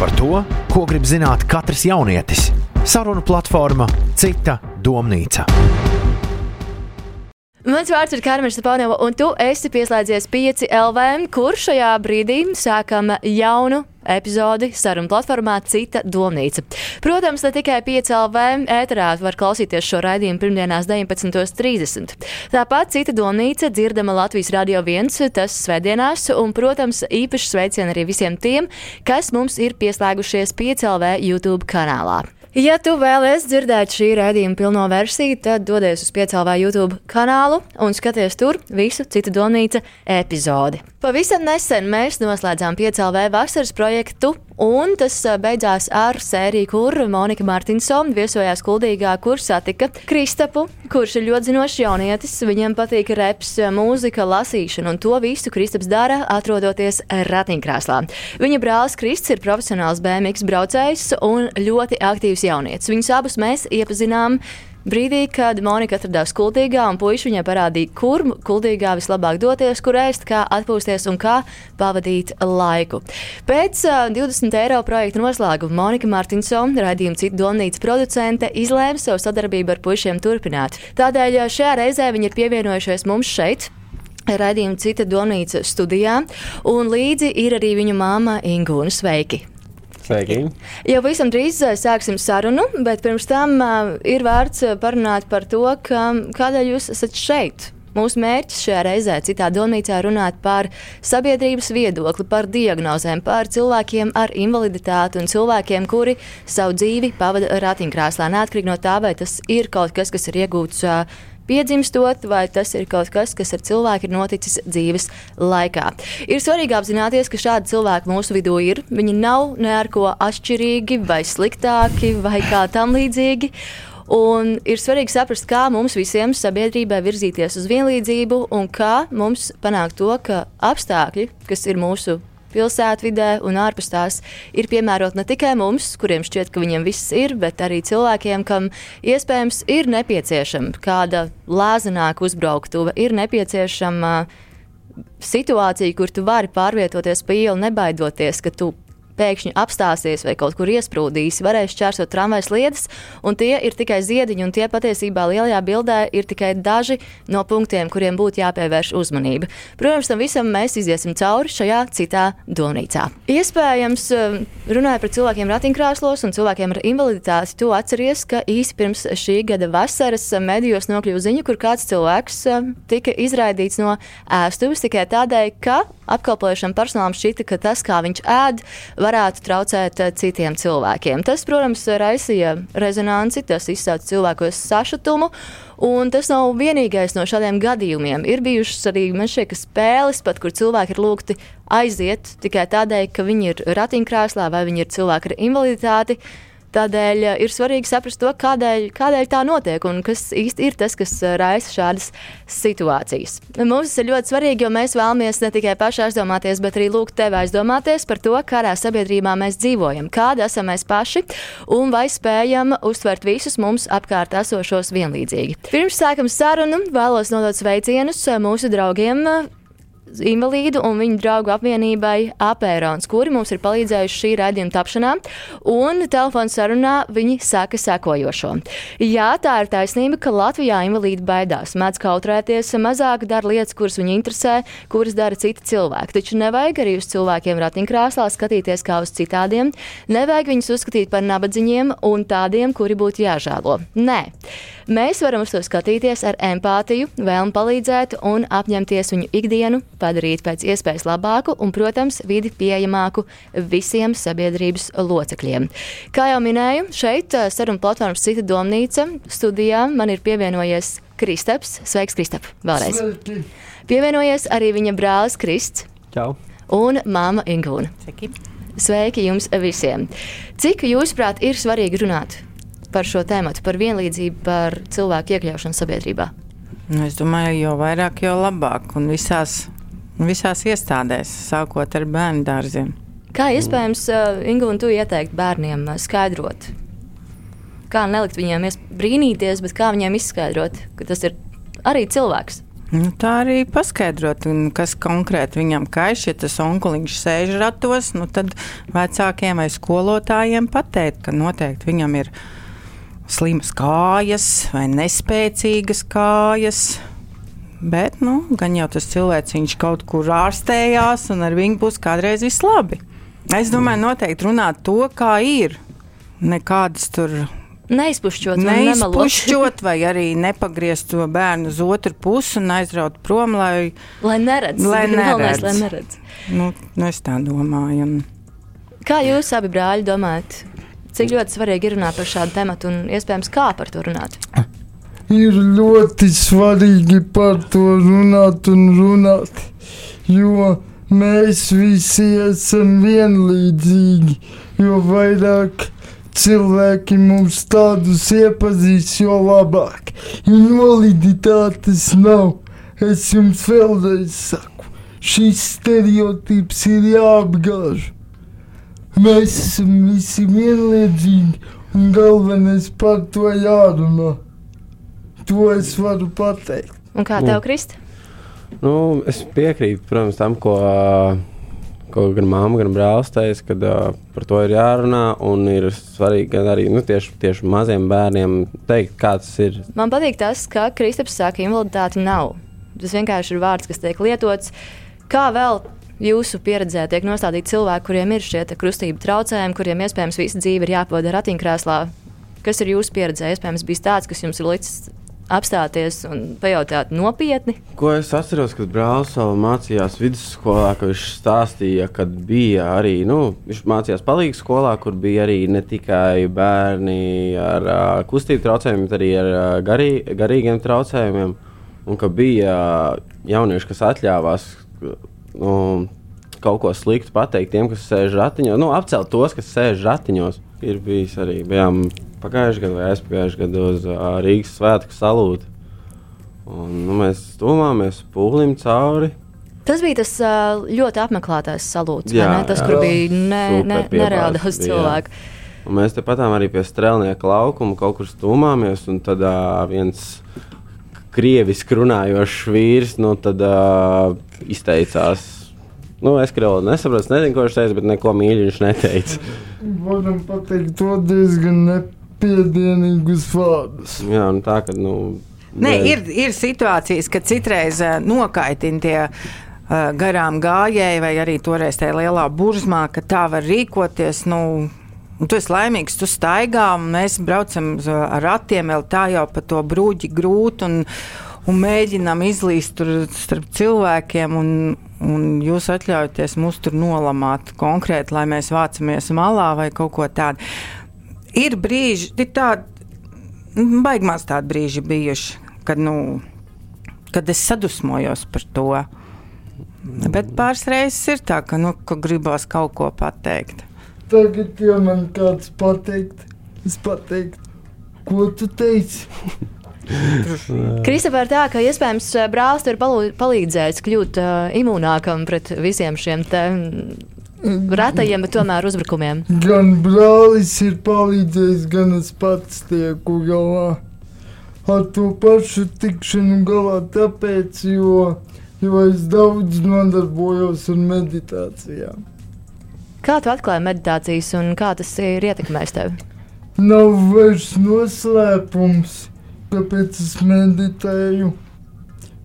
Par to, ko grib zināt katrs jaunietis. Sarunu platforma Cita domnīca. Mans vārds ir Karmēns Stepanova, un tu esi pieslēdzies 5 LV, kur šajā brīdī sākam jaunu epizodi sarunu platformā Cita domnīca. Protams, ne tikai 5 LV ēterā var klausīties šo raidījumu pirmdienās 19.30. Tāpat Cita domnīca dzirdama Latvijas Radio 1, tas svētdienās, un, protams, īpaši sveicieni arī visiem tiem, kas mums ir pieslēgušies 5 LV YouTube kanālā. Ja tu vēlies dzirdēt šī raidījuma pilno versiju, tad dodies uz piecēlā YouTube kanālu un skaties tur visu citu domnīca epizodi. Pavisam nesen mēs noslēdzām piecēlā vasaras projektu, un tas beidzās ar sēriju, kur Monika Martinsona viesojās Kuldīgā, kur satika Kristapu, kurš ir ļoti zinošs jaunietis. Viņam patīk reps, mūzika, lasīšana, un to visu Kristaps dara, atrodoties ratiņkrēslā. Viņa brālis Krists ir profesionāls BMX braucējs un ļoti aktīvs jaunietis. Viņus abus mēs iepazinām Brīdī, kad Monika atradās Kultūrā, un puiši viņai parādīja, kur Kultūrā vislabāk doties, kur ēst, kā atpūsties un kā pavadīt laiku. Pēc uh, 20 eiro projekta noslēguma Monika Martinsona, raidījuma citu domnīcas producente, izlēma savu sadarbību ar puišiem turpināt. Tādēļ šajā reizē viņi ir pievienojušies mums šeit. Radījuma cita domnīca studijā, un līdzi ir arī viņu māma Ingūna Sveiki! Sveiki! Jau visam drīz sāksim sarunu, bet pirms tam uh, ir vērts parunāt par to, ka, kādēļ jūs esat šeit. Mūsu mērķis šajā reizē, citā domnīcā, runāt par sabiedrības viedokli, par diagnozēm, par cilvēkiem ar invaliditāti un cilvēkiem, kuri savu dzīvi pavada ratiņkrēslā. Neatkarīgi no tā, vai tas ir kaut kas, kas ir iegūts uh, piedzimstot, vai tas ir kaut kas, kas ar cilvēku ir noticis dzīves laikā. Ir svarīgi apzināties, ka šādi cilvēki mūsu vidū ir. Viņi nav ne ar ko atšķirīgi, vai sliktāki, vai kā tam līdzīgi. Un ir svarīgi saprast, kā mums visiem sabiedrībai virzīties uz vienlīdzību un kā mums panākt to, ka apstākļi, kas ir mūsu pilsētvidē un ārpus tās ir piemērota ne tikai mums, kuriem šķiet, ka viņiem viss ir, bet arī cilvēkiem, kam iespējams ir nepieciešama kāda lēzenāka uzbrauktuve, ir nepieciešama situācija, kur tu vari pārvietoties pa ielu, nebaidoties, ka tu pēkšņi apstāsies vai kaut kur iesprūdīs, varēs čērsot tramvajas lietas, un tie ir tikai ziediņi, un tie patiesībā lielajā bildē ir tikai daži no punktiem, kuriem būtu jāpievērš uzmanība. Protams, tam visam mēs iziesim cauri šajā citā domnīcā. Iespējams, um, runājot par cilvēkiem ratiņkrēslos un cilvēkiem ar invaliditāti, tu atceries, ka īsi pirms šī gada vasaras medijos nokļuva ziņa, kur kāds cilvēks um, tika izraidīts no ēstuves tikai tādēļ, ka apkalpojušam personālam šķita, ka tas, kā viņš ēd, varētu traucēt eh, citiem cilvēkiem. Tas, protams, raisīja rezonanci, tas izsauca cilvēkos sašutumu. Un tas nav vienīgais no šādiem gadījumiem. Ir bijušas arī šeit, spēles, pat, kur cilvēki ir lūgti aiziet tikai tādēļ, ka viņi ir ratiņkrēslā vai viņi ir cilvēki ar invaliditāti. Tādēļ eh, ir svarīgi saprast to, kādēļ, kādēļ tā notiek un kas īsti ir tas, kas eh, raisa šādas situācijas. Mums ir ļoti svarīgi, jo mēs vēlamies ne tikai paši aizdomāties, bet arī lūgt tevi aizdomāties par to, kādā sabiedrībā mēs dzīvojam, kāda esam mēs paši un vai spējam uztvert visus mums apkārt esošos vienlīdzīgi. Pirms sākam sarunu, vēlos nodot sveicienus mūsu draugiem invalīdu un viņu draugu apvienībai Apērons, kuri mums ir palīdzējuši šī raidījuma tapšanā. Un telefona sarunā viņi saka sekojošo. Jā, tā ir taisnība, ka Latvijā invalīdi baidās, mēdz kautrēties, mazāk dara lietas, kuras viņu interesē, kuras dara citi cilvēki. Taču nevajag arī uz cilvēkiem ratiņkrēslā skatīties kā uz citādiem, nevajag viņus uzskatīt par nabadzīgiem un tādiem, kuri būtu jāžēlo. Nē. Mēs varam uz to skatīties ar empātiju, vēlmu palīdzēt un apņemties viņu ikdienu padarīt pēc iespējas labāku un, protams, vidi pieejamāku visiem sabiedrības locekļiem. Kā jau minēju, šeit saruna platformas Cita domnīca studijā man ir pievienojies Kristaps. Sveiks, Kristap! Vēlreiz! Sveiki. Pievienojies arī viņa brālis Krists. Čau! Un māma Ingūna. Sveiki. Sveiki jums visiem! Cik jūsuprāt ir svarīgi runāt par šo tēmu, par vienlīdzību, par cilvēku iekļaušanu sabiedrībā? Nu, es domāju, jo vairāk, jo labāk. Un visās, visās iestādēs, sākot ar bērnu dārziem. Kā iespējams, uh, Ingu, un tu ieteikt bērniem uh, skaidrot, kā nelikt viņiem brīnīties, bet kā viņiem izskaidrot, ka tas ir arī cilvēks? Nu, tā arī paskaidrot, kas konkrēti viņam kaiš. Ja tas onkuliņš sēž ratos, nu, tad vecākiem vai skolotājiem pateikt, ka noteikti viņam ir slimas kājas vai nespēcīgas kājas. Bet nu, gan jau tas cilvēks kaut kur ārstējās, un ar viņu būs kādreiz viss labi. Es domāju, noteikti runāt to, kā ir. Nekādas tur Neizpušķot, neizpušķot, vai arī nepagriezt to bērnu uz otru pusi un aizraut prom, lai, lai neredz. Lai neredz. lai neredz. Nu, nu, es tā domāju. Un... Kā jūs abi brāļi domājat? Cik ļoti svarīgi ir runāt par šādu tematu un iespējams kā par to runāt? Ir ļoti svarīgi par to runāt un runāt, jo mēs visi esam vienlīdzīgi, jo vairāk cilvēki mums tādus iepazīs, jo labāk. Invaliditātes nav. Es jums vēlreiz saku, šis stereotips ir jāapgāž. Mēs esam visi vienlīdzīgi, un galvenais par to jārunā. To es varu pateikt. Un kā tev, Krist? Nu, es piekrītu, protams, tam, ko ko gan mamma, gan brālis teica, ka uh, par to ir jārunā. Un ir svarīgi arī nu, tieši, tieši maziem bērniem teikt, kāds ir. Man patīk tas, ka Kristaps saka, ka invaliditāte nav. Tas vienkārši ir vārds, kas tiek lietots. Kā vēl jūsu pieredzē tiek nostādīti cilvēki, kuriem ir šie kustību traucējumi, kuriem iespējams visu dzīvi ir jāpavada ratiņkrēslā? Kas ir jūsu pieredzē? Iespējams, bijis tāds, kas jums ir licis apstāties un pajautāt nopietni. Ko es atceros, kad brālis vēl mācījās vidusskolā, ka viņš stāstīja, ka bija arī, nu, viņš mācījās palīdzības skolā, kur bija arī ne tikai bērni ar uh, kustību traucējumiem, bet arī ar uh, garī, garīgiem traucējumiem. Un ka bija uh, jaunieši, kas atļāvās nu, kaut ko sliktu pateikt tiem, kas sēž ratiņos, nu, apcelt tos, kas sēž ratiņos. Ir bijis arī bijām pagājušajā gadā vai aizpagājušajā gadā uz uh, Rīgas svētku salūtu. Un, nu, mēs domājam, pūlim cauri. Tas bija tas ļoti apmeklētais salūts, jā, ne? tas, jā, kur bija ne, ne, nereāli daudz cilvēku. Un mēs tepat arī pie strēlnieka laukuma kaut kur stūmāmies, un tad uh, viens krieviski runājošs vīrs nu, tad, uh, izteicās. Nu, es krievu nesaprotu, nezinu, ko viņš teica, bet neko mīļu viņš neteica. Varam pateikt to diezgan nepatīkami piedienīgus vārdus. Jā, nu tā ka. Nu, ne, ir, ir situācijas, kad citreiz uh, nokaitina tie garām gājēji, vai arī toreiz tajā lielā burzmā, ka tā var rīkoties. Nu, Un tu esi laimīgs, tu staigā, un mēs braucam ar ratiem, vēl tā jau pa to brūģi grūti, un, un mēģinām izlīst starp cilvēkiem. Un, un jūs atļaujaties mūs tur nolamāt konkrēti, lai mēs vācamies malā vai kaut ko tādu ir brīži, ir tādi, baigmās tādi brīži bijuši, kad, nu, kad es sadusmojos par to. Bet pāris reizes ir tā, ka, nu, ka gribās kaut ko pateikt. Tagad, ja man kāds pateikt, es pateiktu, ko tu teici? Kristofers, tā ka iespējams brālis ir palīdzējis kļūt uh, imūnākam pret visiem šiem retajiem, bet tomēr uzbrukumiem. Gan brālis ir palīdzējis, gan es pats tieku galā ar to pašu tikšanu galā, tāpēc, jo, jo es daudz nodarbojos ar meditācijām. Kā tu atklāji meditācijas un kā tas ir ietekmējis tevi? Nav vairs noslēpums, kāpēc es meditēju,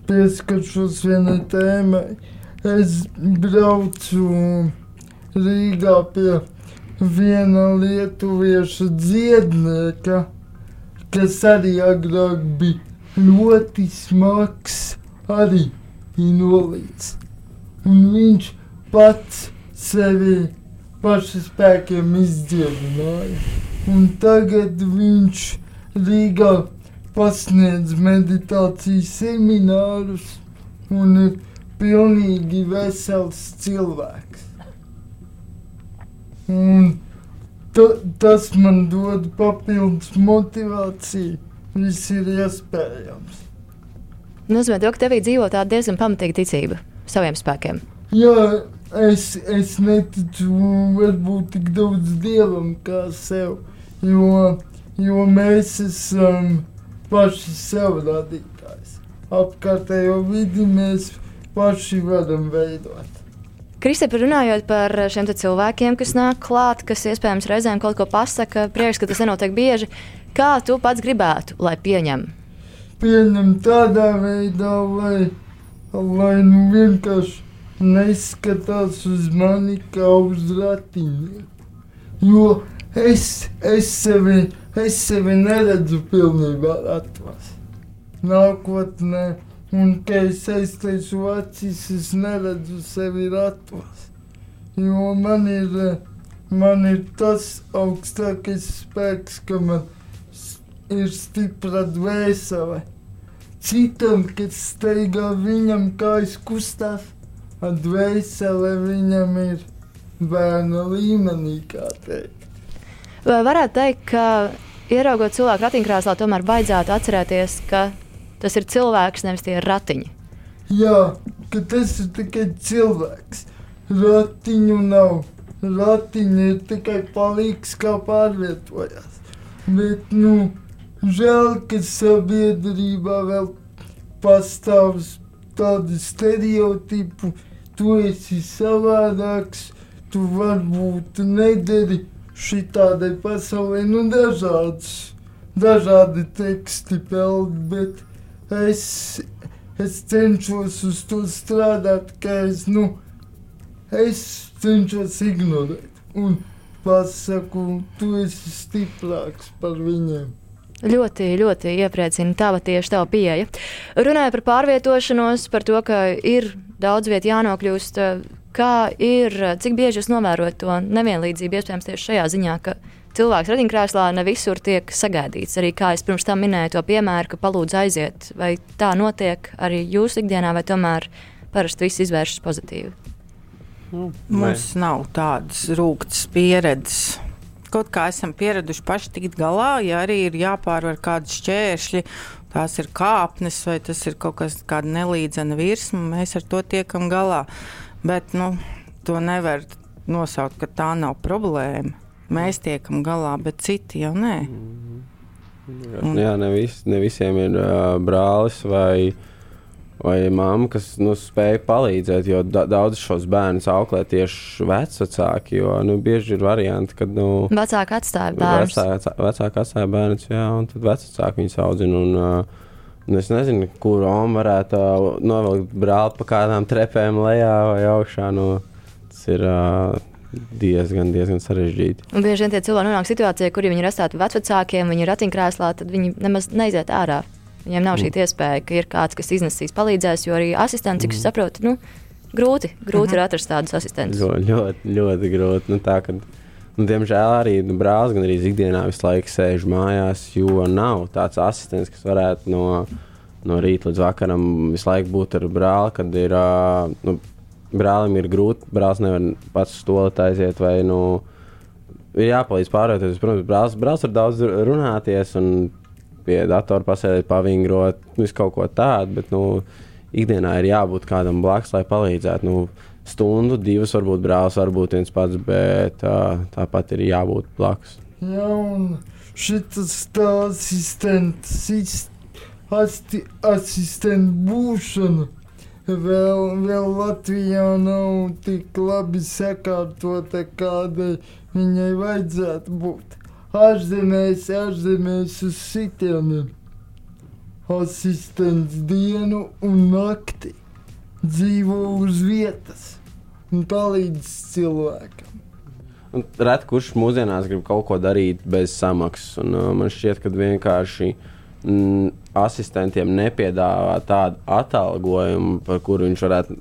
pieskaršos vienai tēmai. Es braucu Rīgā pie viena lietuviešu dziednieka, kas arī agrāk bija ļoti smags, arī invalīds. Un viņš pats sevi pašu spēkiem izdziedināja. Un tagad viņš Rīgā pasniedz meditācijas seminārus un ir pilnīgi vesels cilvēks. Un tas man dod papildus motivāciju. Viss ir iespējams. Nozīmē, to, ka tevī dzīvo tāda diezgan pamatīga ticība saviem spēkiem. Jā, es, es neticu varbūt tik daudz dievam kā sev, jo, jo mēs esam paši sev radītājs. apkārtējo vidi mēs paši varam veidot. Kristēpa, runājot par šiem cilvēkiem, kas nāk klāt, kas iespējams reizēm kaut ko pasaka, prieks, ka tas nenotiek bieži, kā tu pats gribētu, lai pieņem? Pieņem tādā veidā, lai, lai nu vienkārši neskatās uz mani kā uz ratiņiem. Jo es, es, sevi, es sevi neredzu pilnībā ratos. Nākotnē Un, kad es aiztaisu acis, es neredzu sevi ratos. Jo man ir, man ir tas augstākais spēks, ka man ir stipra dvēsele. Citam, kad steigā viņam kājas kustās, dvēsele viņam ir bērna līmenī, kā teikt. Vai varētu teikt, ka ieraugot cilvēku ratiņkrēslā, tomēr vajadzētu atcerēties, ka Tas ir cilvēks, nevis tie ratiņi. Jā, ka tas ir tikai cilvēks. Ratiņu nav. Ratiņi ir tikai palīgs, kā pārvietojas. Bet, nu, žēl, ka sabiedrībā vēl pastāv tādi stereotipi. Tu esi savādāks, tu varbūt nedari šitādai pasaulē, nu, dažādas, dažādi teksti peld, bet es, es cenšos uz to strādāt, ka es, nu, es cenšos ignorēt. Un pasaku, tu esi stiprāks par viņiem. Ļoti, ļoti iepriecina tava tieši tava pieeja. Runāja par pārvietošanos, par to, ka ir daudz vietu jānokļūst. Kā ir, cik bieži jūs novērojat to nevienlīdzību, iespējams, tieši šajā ziņā, ka cilvēks radiņkrēslā ne visur tiek sagaidīts. Arī kā es pirms tam minēju to piemēru, ka palūdz aiziet, vai tā notiek arī jūsu ikdienā, vai tomēr parasti viss izvēršas pozitīvi? Nu, Mums nav tādas rūktas pieredzes. Kaut kā esam pieraduši paši tikt galā, ja arī ir jāpārvar kādi šķēršļi, tās ir kāpnes vai tas ir kaut kas tāds nelīdzena virsma, mēs ar to tiekam galā. Bet nu, to nevar nosaukt, ka tā nav problēma mēs tiekam galā, bet citi jau nē. Un, jā, ne, vis, ne visiem ir uh, brālis vai, vai mamma, kas nu, spēj palīdzēt, jo da, daudz šos bērnus auklē tieši vecāki. Jo nu, bieži ir varianti, kad nu, vecāki atstāja bērnus. Vecāki, vecāki atstāja bērnus, jā, un tad vecāki viņus audzina. Un, uh, Un es nezinu, kur Roma varētu uh, novilkt brāli pa kādām trepēm lejā vai augšā. Nu, tas ir uh, diezgan, diezgan sarežģīti. Un bieži vien tie cilvēki nonāk situācijā, kur ja viņi ir atstāti vecākiem, viņi ir ratiņkrēslā, tad viņi nemaz neiziet ārā. Viņiem nav šī mm. iespēja, ka ir kāds, kas iznesīs, palīdzēs, jo arī asistents, cik es mm. saprotu, nu, grūti, grūti mm. ir atrast tādus asistentus. Ļoti, ļoti, ļoti grūti. Nu, tā, kad, nu, diemžēl arī nu, brālis gan arī ikdienā visu laiku sēž mājās, jo nav tāds asistents, kas varētu no, no rīta līdz vakaram visu laiku būt ar brāli, kad ir. Nu, brālim ir grūti. Brālis nevar pats stolīt aiziet. Vai, nu, ir jāpalīdz pārvietoties. Protams, brālis, brālis var daudz runāties un pie datora pasēdēt, pavingrot, visu kaut ko tādu. Bet nu, ikdienā ir jābūt kādam blakus, lai palīdzētu. Nu, stundu, divas, varbūt brālis, varbūt viens pats, bet tā, tāpat ir jābūt blakus. Jā, un šis asistents, asistents būšana vēl, vēl Latvijā nav tik labi sakārtota, kādai viņai vajadzētu būt. Ārzemēs, ārzemēs uz sitieniem. Asistents dienu un nakti dzīvo uz vietas un palīdz cilvēkam. Reti kurš mūsdienās grib kaut ko darīt bez samaksas. Un, uh, man šķiet, ka vienkārši mm, asistentiem nepiedāvā tādu atalgojumu, par kuru viņš varētu.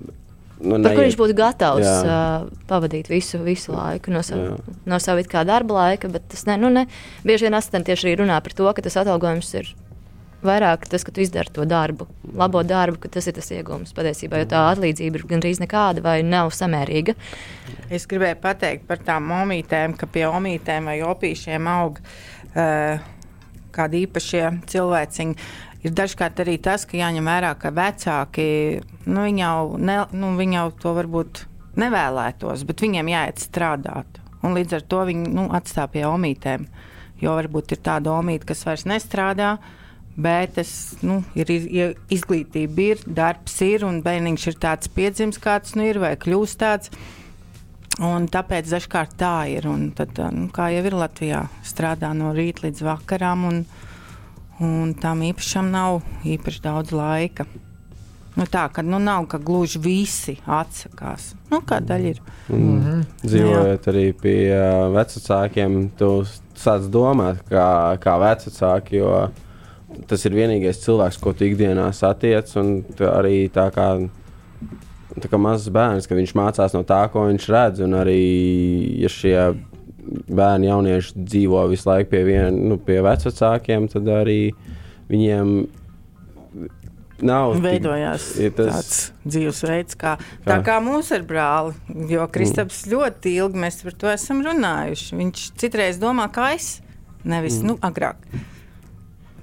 Nu, par kur viņš būtu gatavs jā. uh, pavadīt visu, visu laiku no sava, jā. no sava darba laika. Bet tas ne, nu, ne. Bieži vien asistenti tieši arī runā par to, ka tas atalgojums ir vairāk tas, ka tu izdari to darbu, labo darbu, ka tas ir tas iegūms patiesībā, jo tā atlīdzība ir gandrīz nekāda vai nav samērīga. Es gribēju pateikt par tām omītēm, ka pie omītēm vai opīšiem aug. Uh, kādi īpašie cilvēciņi. Ir dažkārt arī tas, ka jāņem vērā, ka vecāki nu, jau, ne, nu, jau to varbūt nevēlētos, bet viņiem jāiet strādāt. Un līdz ar to viņi nu, atstāja pie omītēm. Jo varbūt ir tāda omīte, kas vairs nestrādā, Bet es, nu, ir, ir izglītība, ir darbs, ir un bērniņš ir tāds piedzimis, kāds nu ir vai kļūst tāds. Un tāpēc dažkārt tā ir. Un tad, nu, kā jau ir Latvijā, strādā no rīta līdz vakaram, un, un tam īpašam nav īpaši daudz laika. Nu, tā ka nu, nav ka gluži visi atsakās. Nu, kā daļa ir. Mm -hmm. Dzīvojot arī pie uh, vecākiem, tu sāc domāt, kā, kā vecāki. Jo tas ir vienīgais cilvēks, ko tu ikdienā satiec. Arī tā kā, tā kā mazs bērns, ka viņš mācās no tā, ko viņš redz. Un arī, ja šie bērni, jaunieši dzīvo visu laiku pie, vien, nu, pie vecākiem, tad arī viņiem nav. Veidojās tik, tas... tāds dzīvesveids, kā, tā kā mūsu ar brāli. Jo Kristaps mm. ļoti ilgi mēs par to esam runājuši. Viņš citreiz domā, kā es, nevis mm. nu, agrāk.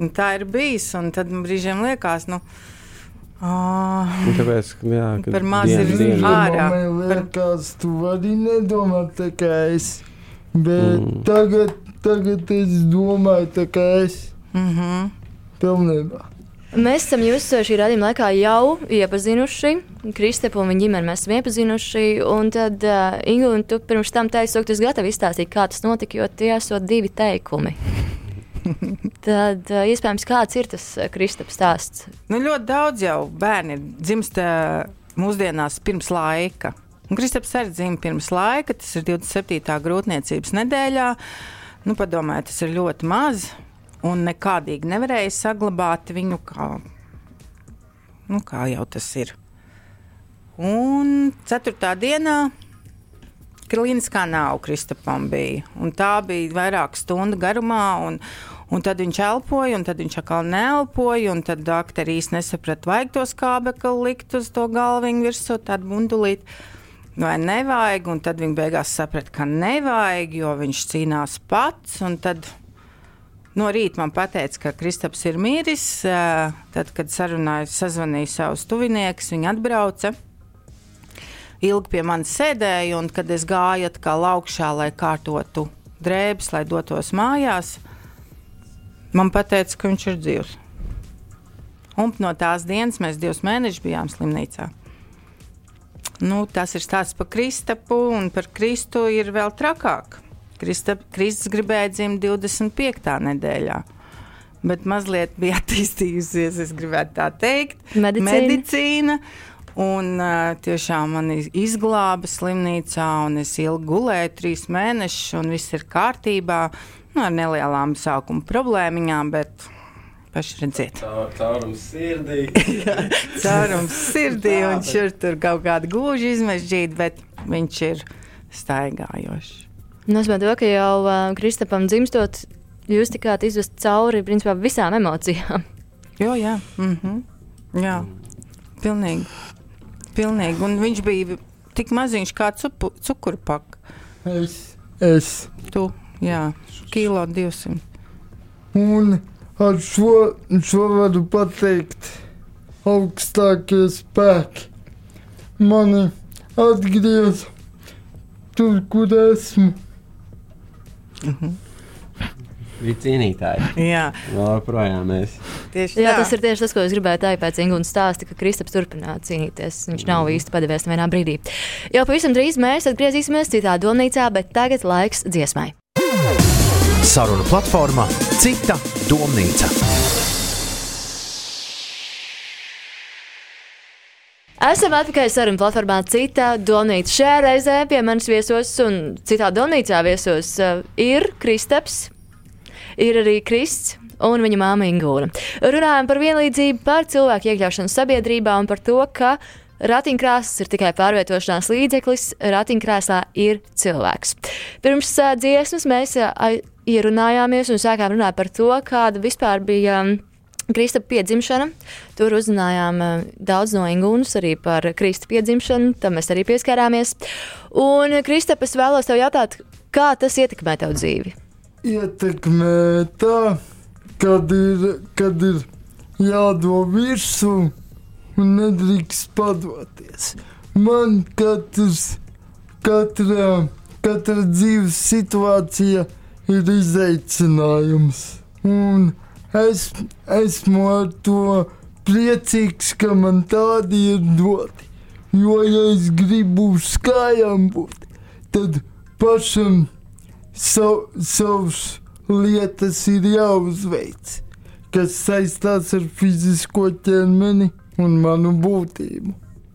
Un tā ir bijis, un tad brīžiem liekas, nu. Oh, Kāpēc? Jā, par maz ir ārā. Man liekas, tu vari nedomāt tā kā es. Bet mm. tagad, tagad es domāju tā kā es. Mm -hmm. Pilnībā. Mēs esam jūs šī radījuma laikā jau iepazinuši. Kristepu un viņa ģimeni mēs esam iepazinuši. Un tad, uh, Ingūna, tu pirms tam teici, ka tu esi gatava izstāstīt, kā tas notika, jo tie esot divi teikumi. tad, uh, iespējams, kāds ir tas Kristaps stāsts? Nu, ļoti daudz jau bērni dzimst mūsdienās pirms laika. Kristaps arī dzimta pirms laika, tas ir 27. grūtniecības nedēļā. Nu, padomājiet, tas ir ļoti maz un nekādīgi nevarēja saglabāt viņu, kā, nu, kā jau tas ir. Un ceturtā dienā klīniskā nav Kristapam bija, un tā bija vairāk stundu garumā, un, un tad viņš elpoja, un tad viņš atkal neelpoja, tad doktori īsti nesaprata, vajag to skābekli likt uz to galviņu virsū, tādu bundulīti. Vai nevajag, tad viņi beigās saprata, ka nevajag, jo viņš cīnās pats. Tad No rīta man teica, ka Kristaps ir miris. Tad, kad sarunāju, sazvanīju savus tuviniekus, viņi atbrauca. Ilgi pie manis sēdēja, un kad es gāju atkal augšā, lai kārtotu drēbes, lai dotos mājās, man teica, ka viņš ir dzīvs. Un no tās dienas mēs divus mēnešus bijām slimnīcā. Nu, tas ir stāsts par Kristapu, un par Kristu ir vēl trakāk. Kristus gribēja dzimt 25. nedēļā. Bet mazliet bija attīstījusies, es gribētu tā teikt, medicīna. medicīna un uh, tiešām man izglāba slimnīcā, un es ilgi gulēju, trīs mēnešus, un viss ir kārtībā. Nu, ar nelielām sākuma problēmiņām, bet paši redziet. Caurums sirdī. Caurums sirdī, un šur tur kaut kāda gūža izmežģīta, bet viņš ir staigājošs. Nozīmē to, ka jau uh, Kristapam dzimstot, jūs tikāt izvest cauri principā, visām emocijām. Jo, jā, mm -hmm. jā. Pilnīgi. Pilnīgi. Un viņš bija tik maziņš kā cukurpaka. Es. es. Tu, jā, kilo 200. Un ar šo, šo varu pateikt, augstākie spēki mani atgriez tur, kur esmu. Mhm. Bija cīnītāji. Jā, joprojām mēs. Tieši Jā, tā. tas ir tieši tas, ko es gribēju teikt pēc Ingūnas stāsta, ka Kristaps turpināja cīnīties. Viņš nav Mhm. īsti padevies nevienā brīdī. Jau pavisam drīz mēs atgriezīsimies citā domnīcā, bet tagad laiks dziesmai. Saruna platformā Cita domnīca. Esam atpakaļ sarunu platformā Cita Donīta. Šajā reizē pie manis viesos un citā Donīcā viesos uh, ir Kristaps, ir arī Krists. Un viņa māma Ingūna. Runājam par vienlīdzību, par cilvēku iekļaušanu sabiedrībā un par to, ka ratiņkrēsls ir tikai pārvietošanās līdzeklis, ratiņkrēslā ir cilvēks. Pirms uh, dziesmas mēs uh, ierunājāmies un sākām runāt par to, kāda vispār bija. Um, Krista piedzimšana. Tur uzzinājām uh, daudz no Ingūnas arī par Krista piedzimšanu, tam mēs arī pieskārāmies. Un, Krista, es vēlos tev jautāt, kā tas ietekmē tavu dzīvi? Ietekmē tā, kad ir, kad ir jādod virsū un nedrīkst padoties. Man katrs, katra, katra dzīves situācija ir izaicinājums. Un es, esmu ar to priecīgs, ka man tādi ir doti. Jo, ja es gribu uz kājām būt, tad pašam sav, savs lietas ir jāuzveic, kas saistās ar fizisko ķermeni un manu būtību.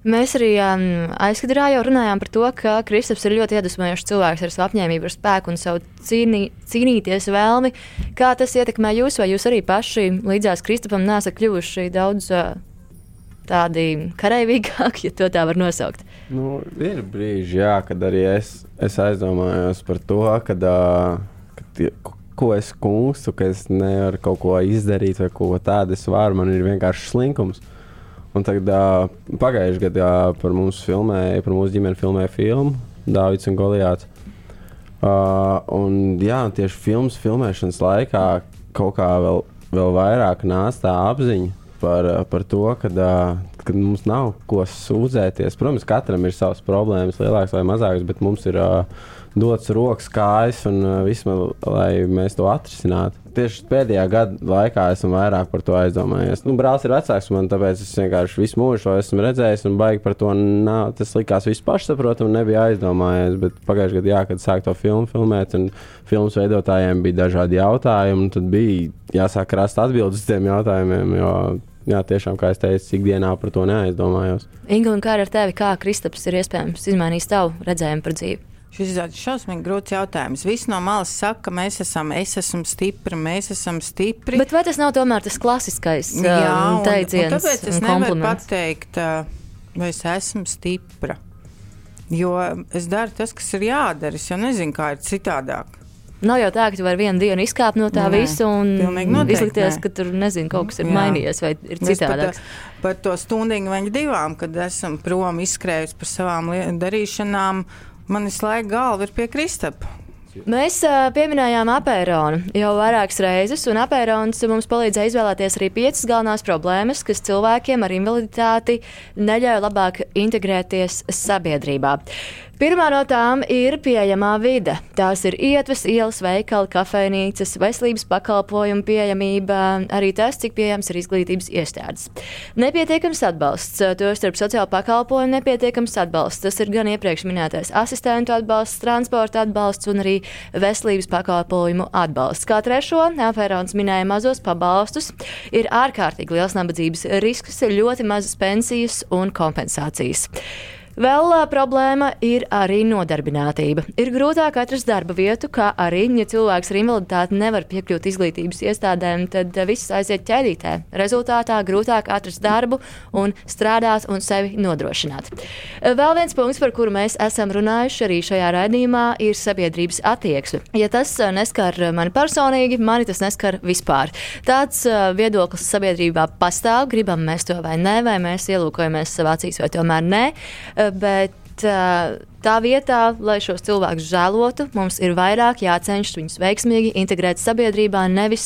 Mēs arī um, aizkadrā jau runājām par to, ka Kristaps ir ļoti iedvesmojošs cilvēks ar savu apņēmību, ar spēku un savu cīnī, cīnīties vēlmi. Kā tas ietekmē jūs, vai jūs arī paši līdzās Kristapam nesat kļuvuši daudz uh, tādi karavīgāki, ja tā var nosaukt? Nu, ir brīži, jā, kad arī es, es aizdomājos par to, kad, uh, kad ko es kungstu, ka es nevaru kaut ko izdarīt vai ko tādu es varu. Man ir vienkārši slinkums. Un tagad uh, pagājušajā gadā par mums filmēja, par mūsu ģimeni filmēja filmu Dāvids un Goliāts. Uh, un, jā, tieši filmas filmēšanas laikā kaut kā vēl, vēl vairāk nāca tā apziņa par, par to, ka uh, mums nav ko sūdzēties. Protams, katram ir savas problēmas, lielākas vai mazākas, bet mums ir uh, dots rokas, kājas un uh, viss, lai mēs to atrisinātu. Tieši pēdējā gada laikā esmu vairāk par to aizdomājies. Nu, brālis ir vecāks man, tāpēc es vienkārši visu mūžu to esmu redzējis un baigi par to. Nav, tas likās viss pašsaprotami, nebija aizdomājies. Bet pagājušajā gadā, jā, kad sāk to filmu filmēt, un filmas veidotājiem bija dažādi jautājumi, tad bija jāsāk rast atbildes uz tiem jautājumiem. Jo, jā, tiešām, kā es teicu, ikdienā par to neaizdomājos. Inga, kā ar tevi, kā Kristaps ir iespējams izmainījis tavu redzējumu par dzīvi? Šis ir šausmīgi grūts jautājums. Visi no malas saka, ka mēs esam, es esmu stipri, mēs esam stipri. Bet vai tas nav tomēr tas klasiskais um, teiciens? Tāpēc es nevaru pateikt, vai es esmu stipra. Jo es daru tas, kas ir jādara. Es jau nezinu, kā ir citādāk. Nav jau tā, ka tu vari vienu dienu izkāpt no tā nē, visa un izlikties, nē. ka tur nezinu, kaut kas ir Jā. mainījies vai ir citādāk. Par, par to stundu vai divām, kad esam prom izskrējuši par savām darīšanām Man visu laiku galva ir pie Kristapa. Mēs uh, pieminējām apēronu jau vairākas reizes, un apērons mums palīdzēja izvēlēties arī piecas galvenās problēmas, kas cilvēkiem ar invaliditāti neļauj labāk integrēties sabiedrībā. Pirmā no tām ir pieejamā vide. Tās ir ietves, ielas, veikali, kafejnīcas, veselības pakalpojumu pieejamība, arī tas, cik pieejams ir izglītības iestādes. Nepietiekams atbalsts, tostarp sociāla pakalpojumu nepietiekams atbalsts. Tas ir gan iepriekš minētais asistentu atbalsts, transporta atbalsts un arī veselības pakalpojumu atbalsts. Kā trešo, Afērons minēja mazos pabalstus, ir ārkārtīgi liels nabadzības risks, ļoti mazas pensijas un kompensācijas. Vēl problēma ir arī nodarbinātība. Ir grūtāk atrast darba vietu, kā arī, ja cilvēks ar invaliditāti nevar piekļūt izglītības iestādēm, tad viss aiziet ķēdītē. Rezultātā grūtāk atrast darbu un strādāt un sevi nodrošināt. Vēl viens punkts, par kuru mēs esam runājuši arī šajā raidījumā, ir sabiedrības attieksme. Ja tas neskar mani personīgi, mani tas neskar vispār. Tāds viedoklis sabiedrībā pastāv, gribam mēs to vai nē, vai mēs ielūkojamies savā acīs vai tomēr nē bet tā vietā, lai šos cilvēkus žēlotu, mums ir vairāk jācenšas viņus veiksmīgi integrēt sabiedrībā, nevis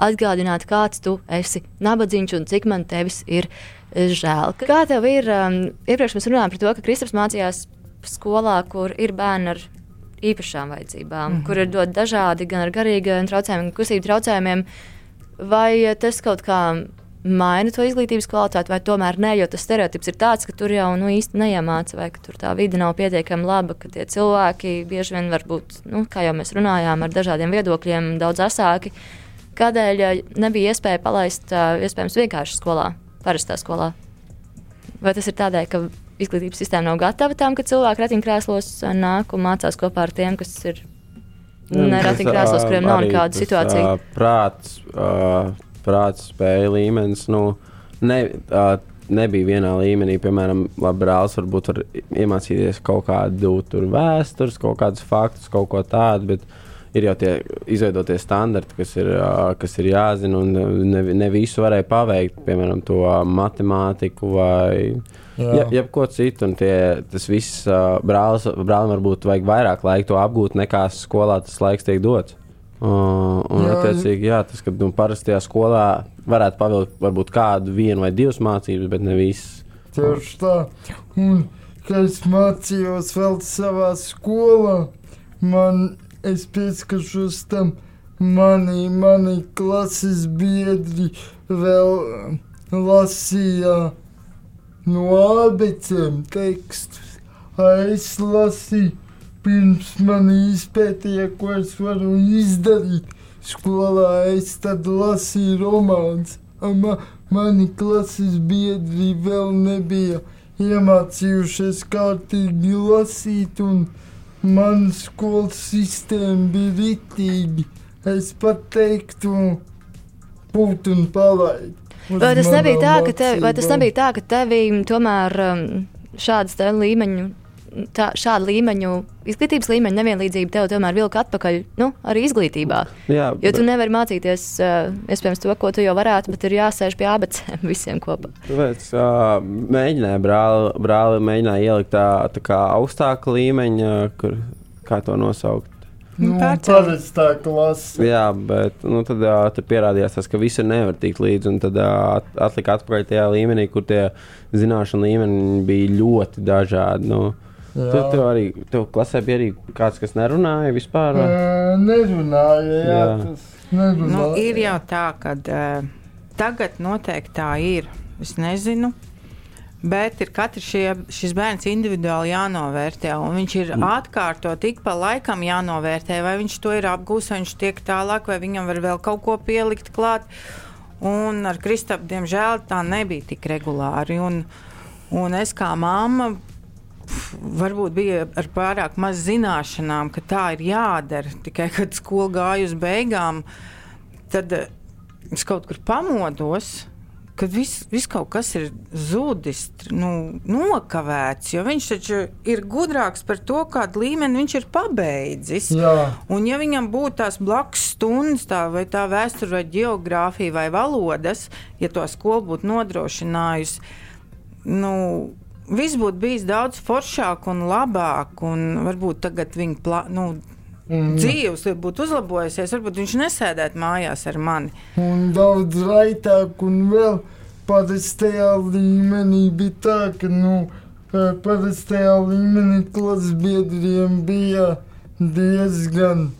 atgādināt, kāds tu esi nabadzīgs un cik man tevis ir žēl. Kā tev ir? Iepriekš mēs runājām par to, ka Kristaps mācījās skolā, kur ir bērni ar īpašām vajadzībām, mm -hmm. kur ir dot dažādi gan ar garīgiem traucējumiem, gan kustību traucējumiem. Vai tas kaut kā maina to izglītības kvalitāti, vai tomēr nē, jo tas stereotips ir tāds, ka tur jau nu, īsti neiemāca, vai ka tur tā vide nav pietiekami laba, ka tie cilvēki bieži vien var būt, nu, kā jau mēs runājām, ar dažādiem viedokļiem, daudz asāki. Kādēļ nebija iespēja palaist, iespējams, vienkārši skolā, parastā skolā? Vai tas ir tādēļ, ka izglītības sistēma nav gatava tam, ka cilvēki ratiņkrēslos nāk un mācās kopā ar tiem, kas ir neratiņkrēslos, kuriem nav nekāda situācija? Prāts, uh, prāta spēja līmenis nu, ne, uh, nebija vienā līmenī. Piemēram, brālis varbūt var iemācīties kaut kādu vēstures, kaut kādus faktus, kaut ko tādu. Ir jau tie izveidotie standarti, kas ir, kas ir jāzina, un ne, ne visu varēja paveikt, piemēram, to matemātiku vai ja, jebko citu. Tie, tas viss brālis, brālim varbūt vajag vairāk laika to apgūt, nekā skolā tas laiks tiek dots. Uh, un, jā, attiecīgi, jā, tas, ka nu, parastajā skolā varētu pavilkt varbūt kādu vienu vai divas mācības, bet ne visas. Tieši tā. Un, kad es mācījos vēl savā skolā, man es pieskaros tam mani, mani klases biedri vēl lasīja no abecēm tekstus. Es lasīju, pirms man izpētīja, ko es varu izdarīt. Skolā es tad lasīju romāns. Ma, mani klases biedri vēl nebija iemācījušies kārtīgi lasīt, un mana skolas sistēma bija ritīgi. Es pat teiktu, būt un palaid. Vai tas, nebija tā, ka tev, vai tas nebija tā, ka tevī tomēr um, šādas līmeņu, tā, šāda līmeņu, izglītības līmeņa nevienlīdzība tev tomēr vilka atpakaļ nu, arī izglītībā? Jā, Jo tu nevari mācīties, uh, iespējams, to, ko tu jau varētu, bet ir jāsēž pie abecēm visiem kopā. Tāpēc uh, mēģināja brāli, brāli mēģināja ielikt tā, tā kā augstāka līmeņa, kur, kā to nosaukt. Nu, Pārcelt. parastā klase. Jā, bet nu, tad, uh, tad pierādījās, tas, ka visi nevar tikt līdzi. un Tad uh, atlika atpakaļ tajā līmenī, kur tie zināšanu līmeņi bija ļoti dažādi. Nu, tu, Jā. tu arī tev klasē bija arī kāds, kas nerunāja vispār. vai? Ē, Nerunāja, jā, Jā. tas nerunāja. Nu, ir jau tā, ka uh, tagad noteikti tā ir. Es nezinu. Bet ir katrs šie, šis bērns individuāli jānovērtē, un viņš ir atkārtot ik pa laikam jānovērtē, vai viņš to ir apgūs, vai viņš tiek tālāk, vai viņam var vēl kaut ko pielikt klāt. Un ar Kristapu, diemžēl, tā nebija tik regulāri. Un, un es kā mamma varbūt bija ar pārāk maz zināšanām, ka tā ir jādara. Tikai kad skola gāja uz beigām, tad eh, es kaut kur pamodos. Kad viss vis kaut kas ir zudis, nu, nokavēts, jo viņš taču ir gudrāks par to, kādu līmeni viņš ir pabeidzis. Jā, Un, ja viņam būtu tās blakus stundas, tā, vai tā vēsture, vai geogrāfija, vai valodas, ja to skolu būtu nodrošinājusi, nu, viss būtu bijis daudz foršāk un labāk. Un varbūt tagad viņa plā, nu, Mm. dzīves būtu uzlabojusies, varbūt viņš nesēdētu mājās ar mani. un daudz raitāk, un vēl parastajā līmenī bija tā, ka, nu, parastajā līmenī klases biedriem bija diezgan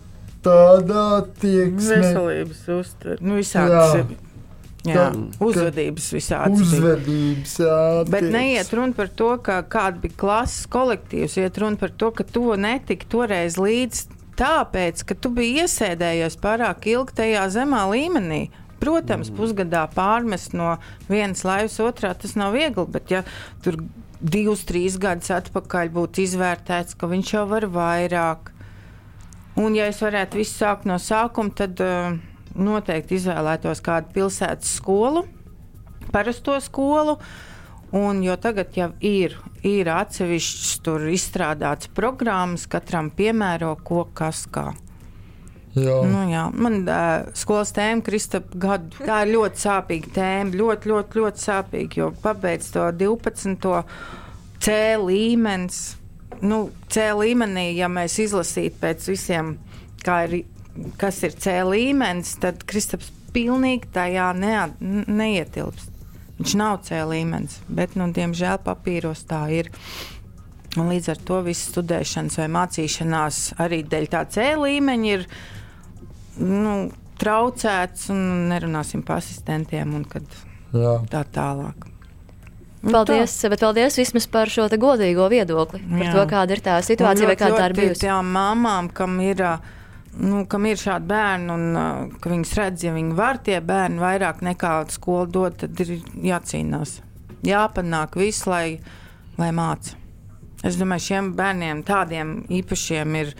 tādā attieksme, Veselības uztver, nu, visādas. Jā. Uzvedības visādas. bija. uzvedības, jā, Bet attieksme. neiet runa par to, ka kāda bija klases kolektīvs, iet runa par to, ka to netika toreiz līdz tāpēc, ka tu biji iesēdējies pārāk ilgi tajā zemā līmenī. Protams, mm. pusgadā pārmest no vienas laivas otrā tas nav viegli, bet ja tur divus, trīs gadus atpakaļ būtu izvērtēts, ka viņš jau var vairāk. Un, ja es varētu visu sākt no sākuma, tad uh, noteikti izvēlētos kādu pilsētas skolu, parasto skolu. Un, jo tagad jau ir, ir atsevišķs tur izstrādāts programmas, katram piemēro, ko kas kā. Jā. Nu, jā. Man uh, skolas tēma, Kristap, gadu, tā ir ļoti sāpīga tēma. Ļoti, ļoti, ļoti sāpīga, jo pabeidz to 12. C līmenis. Nu, C līmenī, ja mēs izlasītu pēc visiem, kā ir, kas ir C līmenis, tad Kristaps pilnīgi tajā neat, neietilpst. Viņš nav C līmenis, bet, nu, diemžēl, papīros tā ir. Un līdz ar to viss studēšanas vai mācīšanās arī dēļ tā C līmeņa ir nu, traucēts, un nerunāsim par asistentiem un kad Jā. tā tālāk. Nu, Paldies, bet paldies vismaz par šo te godīgo viedokli, par Jā. to, kāda ir tā Un situācija vai kāda tā ir bijusi. Tām mamām, kam ir, ā, nu, kam ir šādi bērni, un uh, ka viņas redz, ja viņi var tie bērni vairāk nekā skola dod, tad ir jācīnās. Jāpanāk viss, lai, lai māca. Es domāju, šiem bērniem, tādiem īpašiem, ir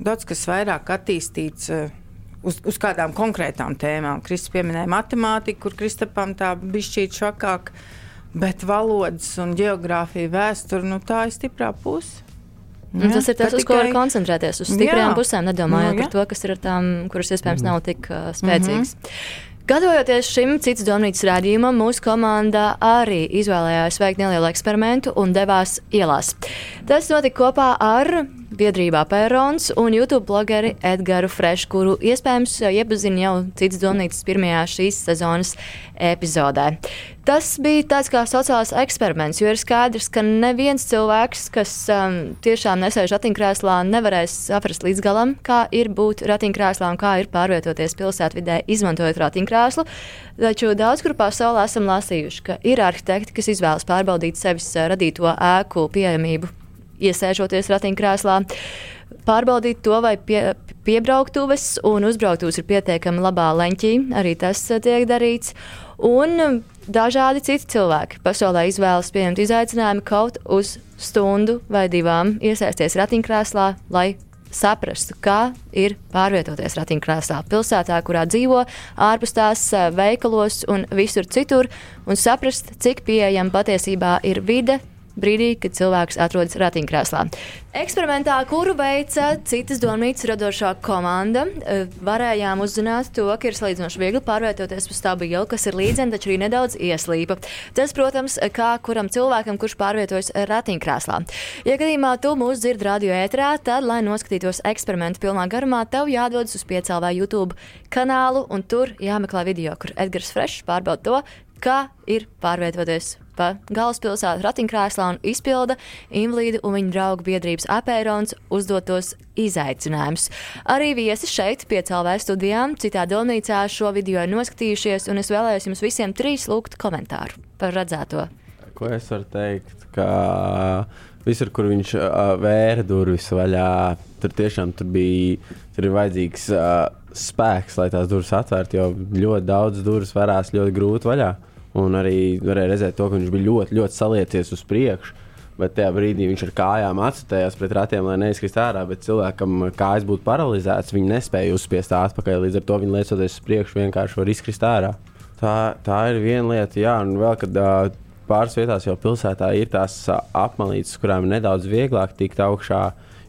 daudz kas vairāk attīstīts. uh, Uz, uz kādām konkrētām tēmām. Kristis pieminēja matemātiku, kur Kristapam tā bija šķiet šokāk, bet valodas un geogrāfija, vēsture, nu tā ir stiprā puse. Un tas ir tas, uz ko var koncentrēties. Uz stiprām Jā. pusēm, nedomājot Nu, par to, kas ir ar tām, kuras iespējams nav tik uh, spēcīgas. Gatavojoties šim citas domnīcas rādījumam, mūsu komanda arī izvēlējās veikt nelielu eksperimentu un devās ielās. Tas notika kopā ar biedrībā Pērons un YouTube blogeri Edgars Fresh, kuru iespējams iepazina jau cits domnīcas pirmajā šīs sezonas epizodē. Tas bija tāds kā sociāls eksperiments, jo ir skaidrs, ka neviens cilvēks, kas um, tiešām nesēž ratiņkrēslā, nevarēs saprast līdz galam, kā ir būt ratiņkrēslā un kā ir pārvietoties pilsētvidē, izmantojot ratiņkrēslu. Taču daudz kur pasaulē esam lasījuši, ka ir arhitekti, kas izvēlas pārbaudīt sevis radīto ēku pieejamību iesēžoties ratiņkrēslā, pārbaudīt to, vai pie, piebrauktuves un uzbrauktuves ir pietiekami labā leņķī. Arī tas uh, tiek darīts. Un um, dažādi citi cilvēki pasaulē izvēlas pieņemt izaicinājumu kaut uz stundu vai divām iesaisties ratiņkrēslā, lai saprastu, kā ir pārvietoties ratiņkrēslā pilsētā, kurā dzīvo, ārpus tās uh, veikalos un visur citur, un saprast, cik pieejama patiesībā ir vide, brīdī, kad cilvēks atrodas ratiņkrēslā. Eksperimentā, kuru veica citas domnīcas radošā komanda, eh, varējām uzzināt to, ka ir salīdzinoši viegli pārvietoties pa stābu ielu, kas ir līdzena, taču arī nedaudz ieslīpa. Tas, protams, kā kuram cilvēkam, kurš pārvietojas ratiņkrēslā. Ja gadījumā tu mūs dzird radio ētrā, tad, lai noskatītos eksperimentu pilnā garumā, tev jādodas uz piecēlā YouTube kanālu, un tur jāmeklē video, kur Edgars Frešs pārbauda to, kā ir pārvietoties pa galvaspilsētu ratiņkrēslā un izpilda invalīdu un viņa draugu biedrības apērons uzdotos izaicinājumus. Arī viesi šeit, pie CLV studijām, citā domnīcā šo video ir noskatījušies, un es vēlējos jums visiem trīs lūgt komentāru par redzēto. Ko es varu teikt? Ka visur, kur viņš uh, vēra durvis vaļā, tur tiešām tur bija tur vajadzīgs uh, spēks, lai tās durvis atvērtu, jo ļoti daudz durvis varās ļoti grūti vaļā. Un arī varēja redzēt to, ka viņš bija ļoti, ļoti salieties uz priekšu. Bet tajā brīdī viņš ar kājām atstājās pret ratiem, lai neizkrist ārā. Bet cilvēkam kājas būtu paralizētas, viņi nespēja uzspiest atpakaļ. Līdz ar to viņi liecoties uz priekšu vienkārši var izkrist ārā. Tā, tā ir viena lieta, jā, un vēl kad uh, pāris vietās jau pilsētā ir tās uh, apmalītes, kurām ir nedaudz vieglāk tikt augšā.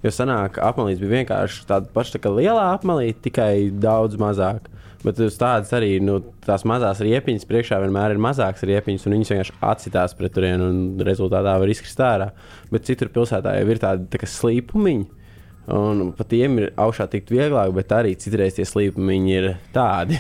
Jo senāk apmalīte bija vienkārši tāda paša tā kā lielā apmalīte, tikai daudz mazāk. Bet uz tādas arī nu, tās mazās riepiņas priekšā vienmēr ir mazākas riepiņas, un viņas vienkārši atsitās pret turieni, un rezultātā var izkrist ārā. Bet citur pilsētā jau ir tādi tā slīpumiņi. Un pat tiem ir augšā tikt vieglāk, bet arī citreiz tie slīpumi ir tādi.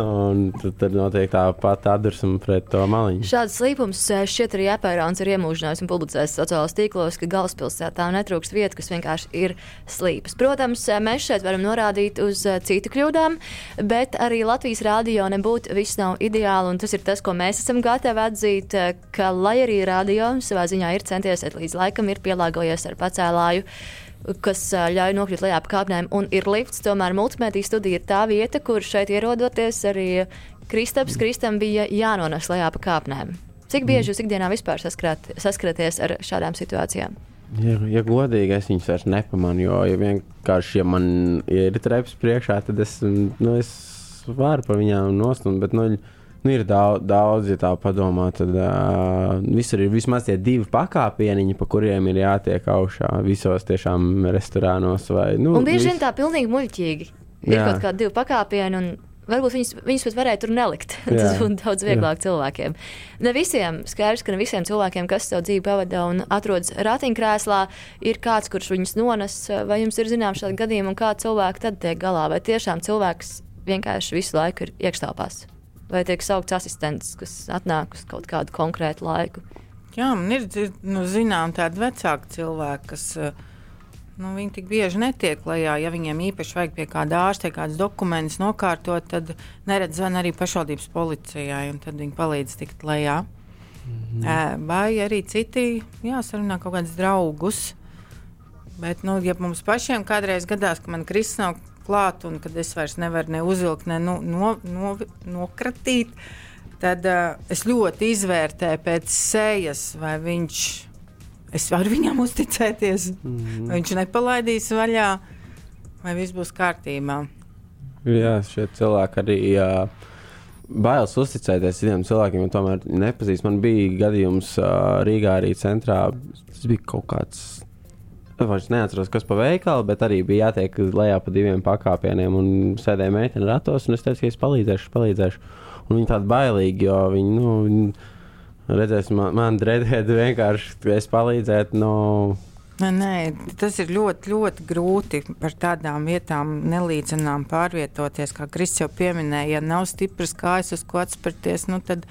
tad, tad notiek tā pati atdursme pret to maliņu. Šāds slīpums eh, šķiet arī apērāns ir iemūžinājis un publicējis sociālajos tīklos, ka galvaspilsētā netrūkst vietu, kas vienkārši ir slīpas. Protams, eh, mēs šeit varam norādīt uz eh, citu kļūdām, bet arī Latvijas rādio nebūtu viss nav ideāli, tas ir tas, ko mēs esam gatavi atzīt, ka lai arī rādio savā ziņā ir centies līdz laikam, ir pielāgojies ar pacēlāju kas ļauj nokļūt lejā pa kāpnēm, un ir lifts. Tomēr multimediju studija ir tā vieta, kur šeit ierodoties arī Kristaps Kristam bija jānonas lejā pa kāpnēm. Cik bieži jūs ikdienā vispār saskrāt, saskaraties ar šādām situācijām? Ja, ja godīgi, es viņus vairs nepamanu, jo ja vienkārši, ja man ja ir treps priekšā, tad es, nu, es varu par viņām nostumt. Bet, nu, Nu, ir daudz, daudz, ja tā padomā, tad uh, visur ir vismaz tie divi pakāpieniņi, pa kuriem ir jātiek augšā visos tiešām restorānos. Vai, nu, un bieži vien tā pilnīgi muļķīgi. Ir Jā. kaut kādi divi pakāpieni. Varbūt viņus, viņus pat varēja tur nelikt. Tas būtu daudz vieglāk Jā. cilvēkiem. Ne visiem skaidrs, ka ne visiem cilvēkiem, kas savu dzīvi pavada un atrodas ratiņkrēslā, ir kāds, kurš viņus nones. Vai jums ir zināms šādi gadījumi, un kā cilvēki tad tiek galā? Vai tiešām cilvēks vienkārši visu laiku ir iekštelpās? Vai tiek saukts asistents, kas atnāk uz kaut kādu konkrētu laiku. Jā, man ir nu, zinām tādi vecāki cilvēki, kas nu, viņi tik bieži netiek lejā. Ja viņiem īpaši vajag pie kāda ārsta kādas dokumentus nokārtot, tad neredz zvan arī pašvaldības policijai, un tad viņi palīdz tikt lejā. Mhm. Vai arī citi, jā, sarunā kaut kādus draugus. Bet, nu, ja mums pašiem kādreiz gadās, ka man kristāli nav klāt, un kad es vairs nevaru ne uzvilkt, ne no, no, no, nokratīt, tad uh, es ļoti izvērtēju pēc sejas, vai viņš, es varu viņam uzticēties, mm -hmm. vai viņš nepalaidīs vaļā, vai viss būs kārtībā. Jā, šie cilvēki arī. Uh, Bailes uzticēties citiem cilvēkiem, jo tomēr nepazīst. Man bija gadījums uh, Rīgā, arī centrā. Tas bija kaut kāds Es neatceros, kas pa veikalu, bet arī bija jātiek lejā pa diviem pakāpieniem. Un sēdēja meitene ratos, un es teicu, ka es palīdzēšu, palīdzēšu. Un viņi tādi bailīgi, jo viņi, nu, viņi redzēs, man, man dredēt vienkārši, ka es palīdzētu. No, Nē, tas ir ļoti, ļoti grūti par tādām vietām nelīdzenām pārvietoties. Kā Kristis jau pieminēja, ja nav stipras kājas, uz ko atspērties, nu tad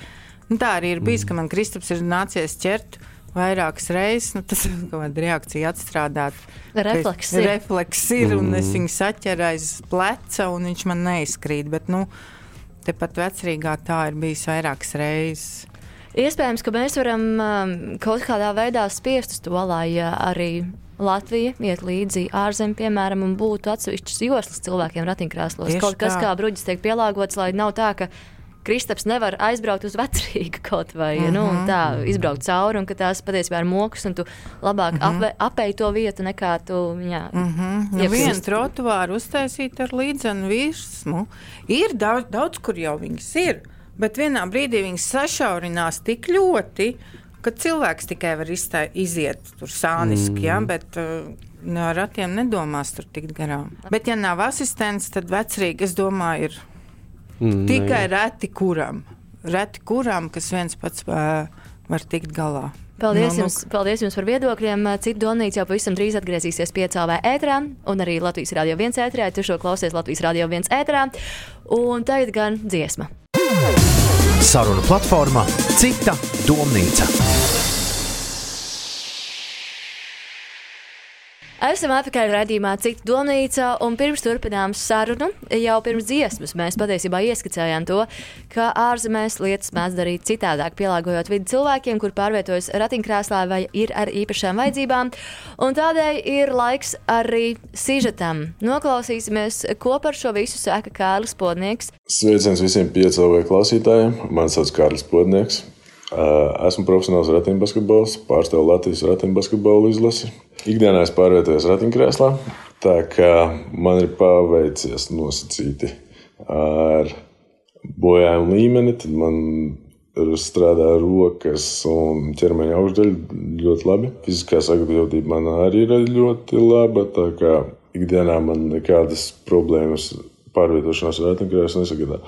nu tā arī ir bijis, ka man Kristaps ir nācies ķert vairākas reizes. Nu, tas ir kaut kāda reakcija atstrādāt. Refleks ir. Refleks ir, un es viņu saķeru aiz pleca, un viņš man neizkrīt. Bet, nu, tepat vecrīgā tā ir bijis vairākas reizes. Iespējams, ka mēs varam um, kaut kādā veidā spiest uz to, lai uh, arī Latvija iet līdzi ārzemēm, piemēram, un būtu atsevišķas joslas cilvēkiem ratiņkrēslos. Kaut kas tā. kā bruģis tiek pielāgots, lai nav tā, ka Kristaps nevar aizbraukt uz vecrīgu kaut vai uh -huh. nu, un tā izbraukt cauri, un ka tās patiesībā ir mokas, un tu labāk uh -huh. apēji to vietu nekā tu viņā. Uh Mm, nu, vienu trotuāru uztaisīt ar līdzenu virsmu. Ir daudz, daudz, kur jau viņas ir, bet vienā brīdī viņas sašaurinās tik ļoti, ka cilvēks tikai var iztā, iziet tur sāniski, mm. ja, bet uh, no ar ratiem nedomās tur tikt garām. Bet, ja nav asistents, tad vecrīgi, es domāju, ir Mm, tikai reti kuram. Reti kuram, kas viens pats uh, var tikt galā. Paldies, Nu, nu, nu, jums, paldies jums par viedokļiem. Cita Donīca jau pavisam drīz atgriezīsies piecālē ētrā, un arī Latvijas Rādio 1 ētrā. Tu šo klausies Latvijas Rādio 1 ētrā, un tagad gan dziesma. Saruna platformā Cita domnīca. Esam atpakaļ redzējumā, cik domnīca, un pirms turpinām sarunu, jau pirms dziesmas mēs patiesībā ieskicējām to, ka ārzemēs lietas mēdz darīt citādāk, pielāgojot vidi cilvēkiem, kur pārvietojas ratiņkrēslā vai ir ar īpašām vajadzībām. Un tādēļ ir laiks arī sižetam. Noklausīsimies, ko par šo visu saka Kārlis Podnieks. Sveiciens visiem piecēlēju klausītājiem. Mani sauc Kārlis Podnieks. Esmu profesionāls ratiņbasketbols, pārstāvu Latvijas ratiņbasketbolu izlasi. Ikdienā es pārvietojos ratiņkrēslā, tā kā man ir paveicies nosacīti ar bojājumu līmeni, tad man strādā rokas un ķermeņa augšdaļa ļoti labi. Fiziskā sagatavotība man arī ir ļoti laba, tā kā ikdienā man nekādas problēmas pārvietošanās ratiņkrēslā nesagādā.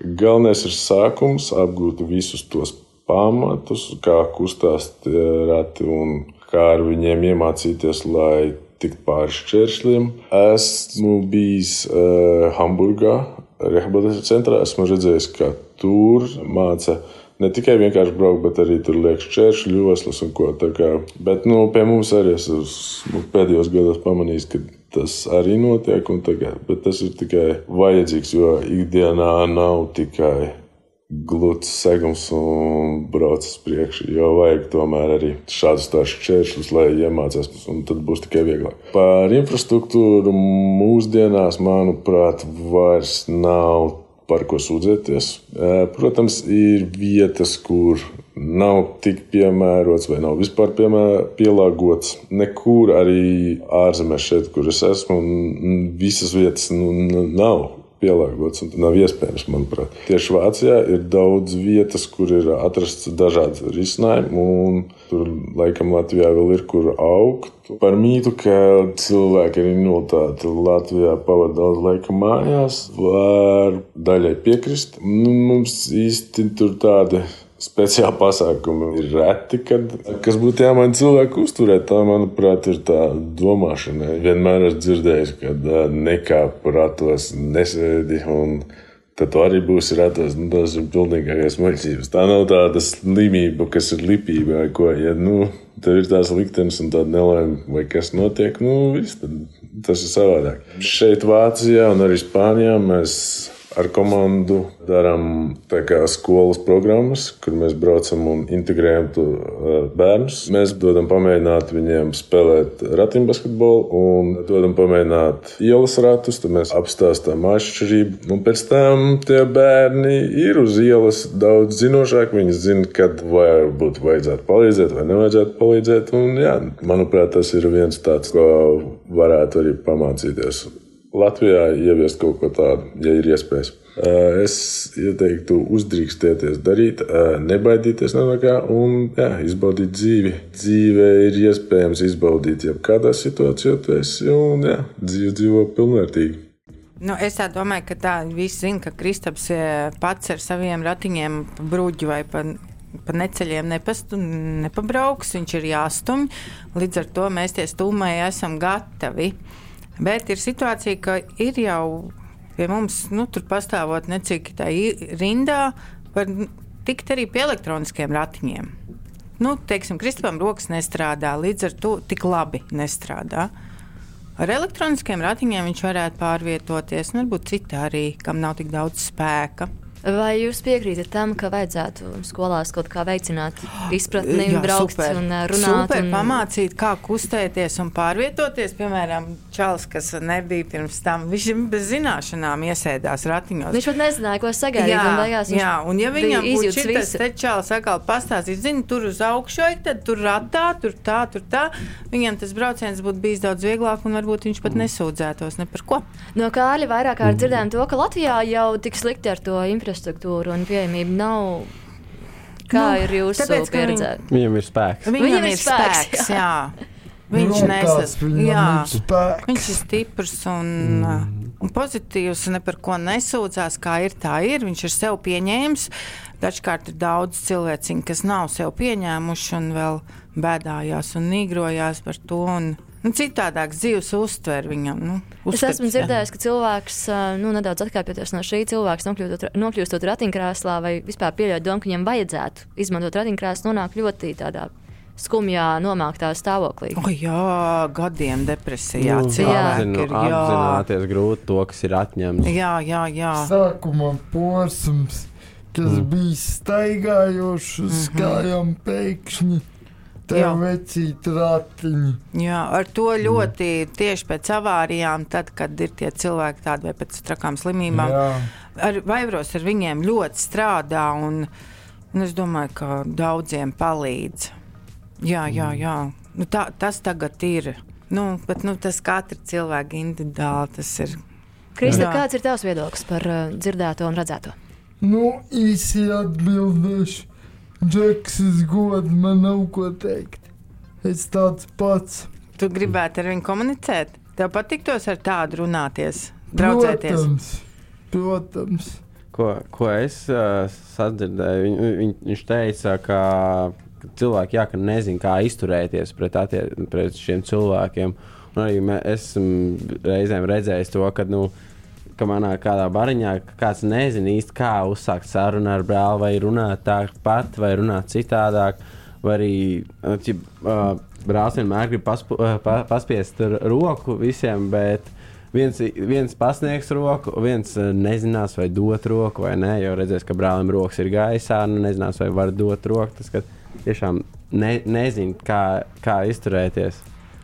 Galvenais ir sākums, apgūt visus tos pamatus, kā kustās tie rati un kā ar viņiem iemācīties, lai tiktu pāri šķēršļiem. Esmu bijis uh, Hamburgā, rehabilitācijas centrā. Esmu redzējis, ka tur māca ne tikai vienkārši braukt, bet arī tur liekas šķēršļu joslas un ko tādu. Bet nu, pie mums arī es esmu pēdējos gados pamanījis, ka tas arī notiek. Tagad, bet tas ir tikai vajadzīgs, jo ikdienā nav tikai gluds segums un brauc uz priekšu. Jo vajag tomēr arī šādus šķēršļus, lai iemācās, un tad būs tikai vieglāk. Par infrastruktūru mūsdienās, manuprāt, vairs nav par ko sūdzēties. Protams, ir vietas, kur nav tik piemērots vai nav vispār piemēr, pielāgots. Nekur arī ārzemēs, šeit, kur es esmu, visas vietas nu, nav pielāgots. Tas nav iespējams, manuprāt. Tieši Vācijā ir daudz vietas, kur ir atrasts dažādi risinājumi. Tur laikam Latvijā vēl ir kur augt. Par mītu, ka cilvēki ar invaliditāti Latvijā pavadīja daudz laika mājās, var daļai piekrist. Nu, mums īsti tur tādi speciāli pasākumi ir reti, kad, kas būtu jāmaina cilvēku uzturēt. Tā, manuprāt, ir tā domāšana. Vienmēr esmu dzirdējis, ka nekāp ratos nesēdi. Tad tu arī būsi ratos. Nu, tas ir pilnīgākais muļķības. Tā nav tāda slimība, kas ir lipība vai ko. Ja, nu, tev ir tās liktenes un tāda nelaime, vai kas notiek, nu, viss, tas ir savādāk. Šeit, Vācijā un arī Spānijā mēs ar komandu darām skolas programmas, kur mēs braucam un integrējam to, bērnus. Mēs dodam pamēģināt viņiem spēlēt ratiņbasketbolu un dodam pamēģināt ielas ratus. Tad mēs apstāstām atšķirību. Un pēc tam tie bērni ir uz ielas daudz zinošāki. Viņi zina, kad varbūt vajadzētu palīdzēt vai nevajadzētu palīdzēt. Un, jā, manuprāt, tas ir viens tāds, ko varētu arī pamācīties. Latvijā ieviest kaut ko tādu, ja ir iespējas. Es ieteiktu uzdrīkstēties darīt, nebaidīties no kā un jā, izbaudīt dzīvi. Dzīve ir iespējams izbaudīt jebkādā situācijā, tu esi un jā, dzīve dzīvo pilnvērtīgi. Nu, es domāju, ka tā visi zina, ka Kristaps pats ar saviem ratiņiem, bruģi vai pa pa neceļiem nepastu, nepabrauks, viņš ir jāstumj. Līdz ar to mēs tie stūmēji esam gatavi. Bet ir situācija, ka ir jau pie mums, nu, tur pastāvot necik tā rindā, var tikt arī pie elektroniskiem ratiņiem. Nu, teiksim, Kristupam rokas nestrādā, līdz ar to tik labi nestrādā. Ar elektroniskiem ratiņiem viņš varētu pārvietoties, un varbūt citā arī, kam nav tik daudz spēka. Vai jūs piekrītat tam, ka vajadzētu skolās kaut kā veicināt izpratni, Jā, braukt super. un runāt? Super, un... pamācīt, kā kustēties un pārvietoties. Piemēram, Čāls, kas nebija pirms tam, viņš bez zināšanām iesēdās ratiņos. Viņš pat nezināja, ko sagaidīt. Jā, un jā, un ja viņam būtu šis čāls atkal pastāstīt, zini, tur uz augšu, tad tur ratā, tur tā, tur tā, viņam tas brauciens būtu bijis daudz vieglāk un varbūt viņš pat nesūdzētos ne par ko. No Kāļa vairāk kārt dzirdējām to, ka Latvijā jau tik slikti ar to infrastruktūru un pieejamību nav. Kā Nu, ir jūsu pieredze? Viņam ir spēks. Viņam, Viņam ir spēks, spēks, jā. Viņš nesas, jā. Viņš ir stiprs un, mm. un pozitīvs, un ne par ko nesūdzās, kā ir. Tā ir. Viņš ir sev pieņēmis. Dažkārt ir daudz cilvēciņu, kas nav sev pieņēmuši un vēl bēdājās un nīgrojās par to. Un, nu, citādāks dzīves uztver viņam. Nu, Es uzskats, esmu dzirdējis, ka cilvēks, nu, nedaudz atkāpjoties no šī cilvēka, nokļūstot, nokļūstot ratiņkrēslā vai vispār pieļaut domu, ka viņam vajadzētu izmantot ratiņkrēslu, nonāk ļoti tādā skumjā, nomāktā stāvoklī. O, jā, gadiem depresijā Nu, cilvēki apzinu- ir. Jā, Apzināties grūti to, kas ir atņemts. jā, jā. jā. Sākumā posms, kas mm. bija staigājošs uz mm -hmm. kājām pēkšņi. Jā. Jā, ar to ļoti tieši pēc avārijām, tad, kad ir tie cilvēki tādi vai pēc trakām slimībām, Jā. ar Vaivros ar viņiem ļoti strādā, un, un es domāju, ka daudziem palīdz. Jā, jā, jā. Nu, tā, tas tagad ir. Nu, bet nu, tas katra cilvēka individuāli tas ir. Krista, Jā. kāds ir tavs viedoklis par uh, dzirdēto un redzēto? Nu, īsi atbildēšu. Džeksis god man nav ko teikt. Es tāds pats. Tu gribētu ar viņu komunicēt? Tev patiktos ar tādu runāties, draudzēties. Protams, protams. Ko, ko es uh, sadzirdēju? Viņ, viņ, viņš teica, ka cilvēki jā, nezina, kā izturēties pret, attie, pret šiem cilvēkiem. Un arī mē, esmu reizēm redzējis to, ka, nu, ka manā kādā bariņā kāds nezina īsti, kā uzsākt sarunu ar brāli, vai runāt tāpat, vai runāt citādāk. Vai arī uh, ķi, uh, brālis vienmēr grib paspu, uh, pa, paspiest roku visiem, bet viens, viens pasniegs roku, viens uh, nezinās, vai dot roku vai nē. Jo redzēs, ka brālim rokas ir gaisā, nu nezinās, vai var dot roku. Tas ka tiešām ne, nezina, kā, kā izturēties.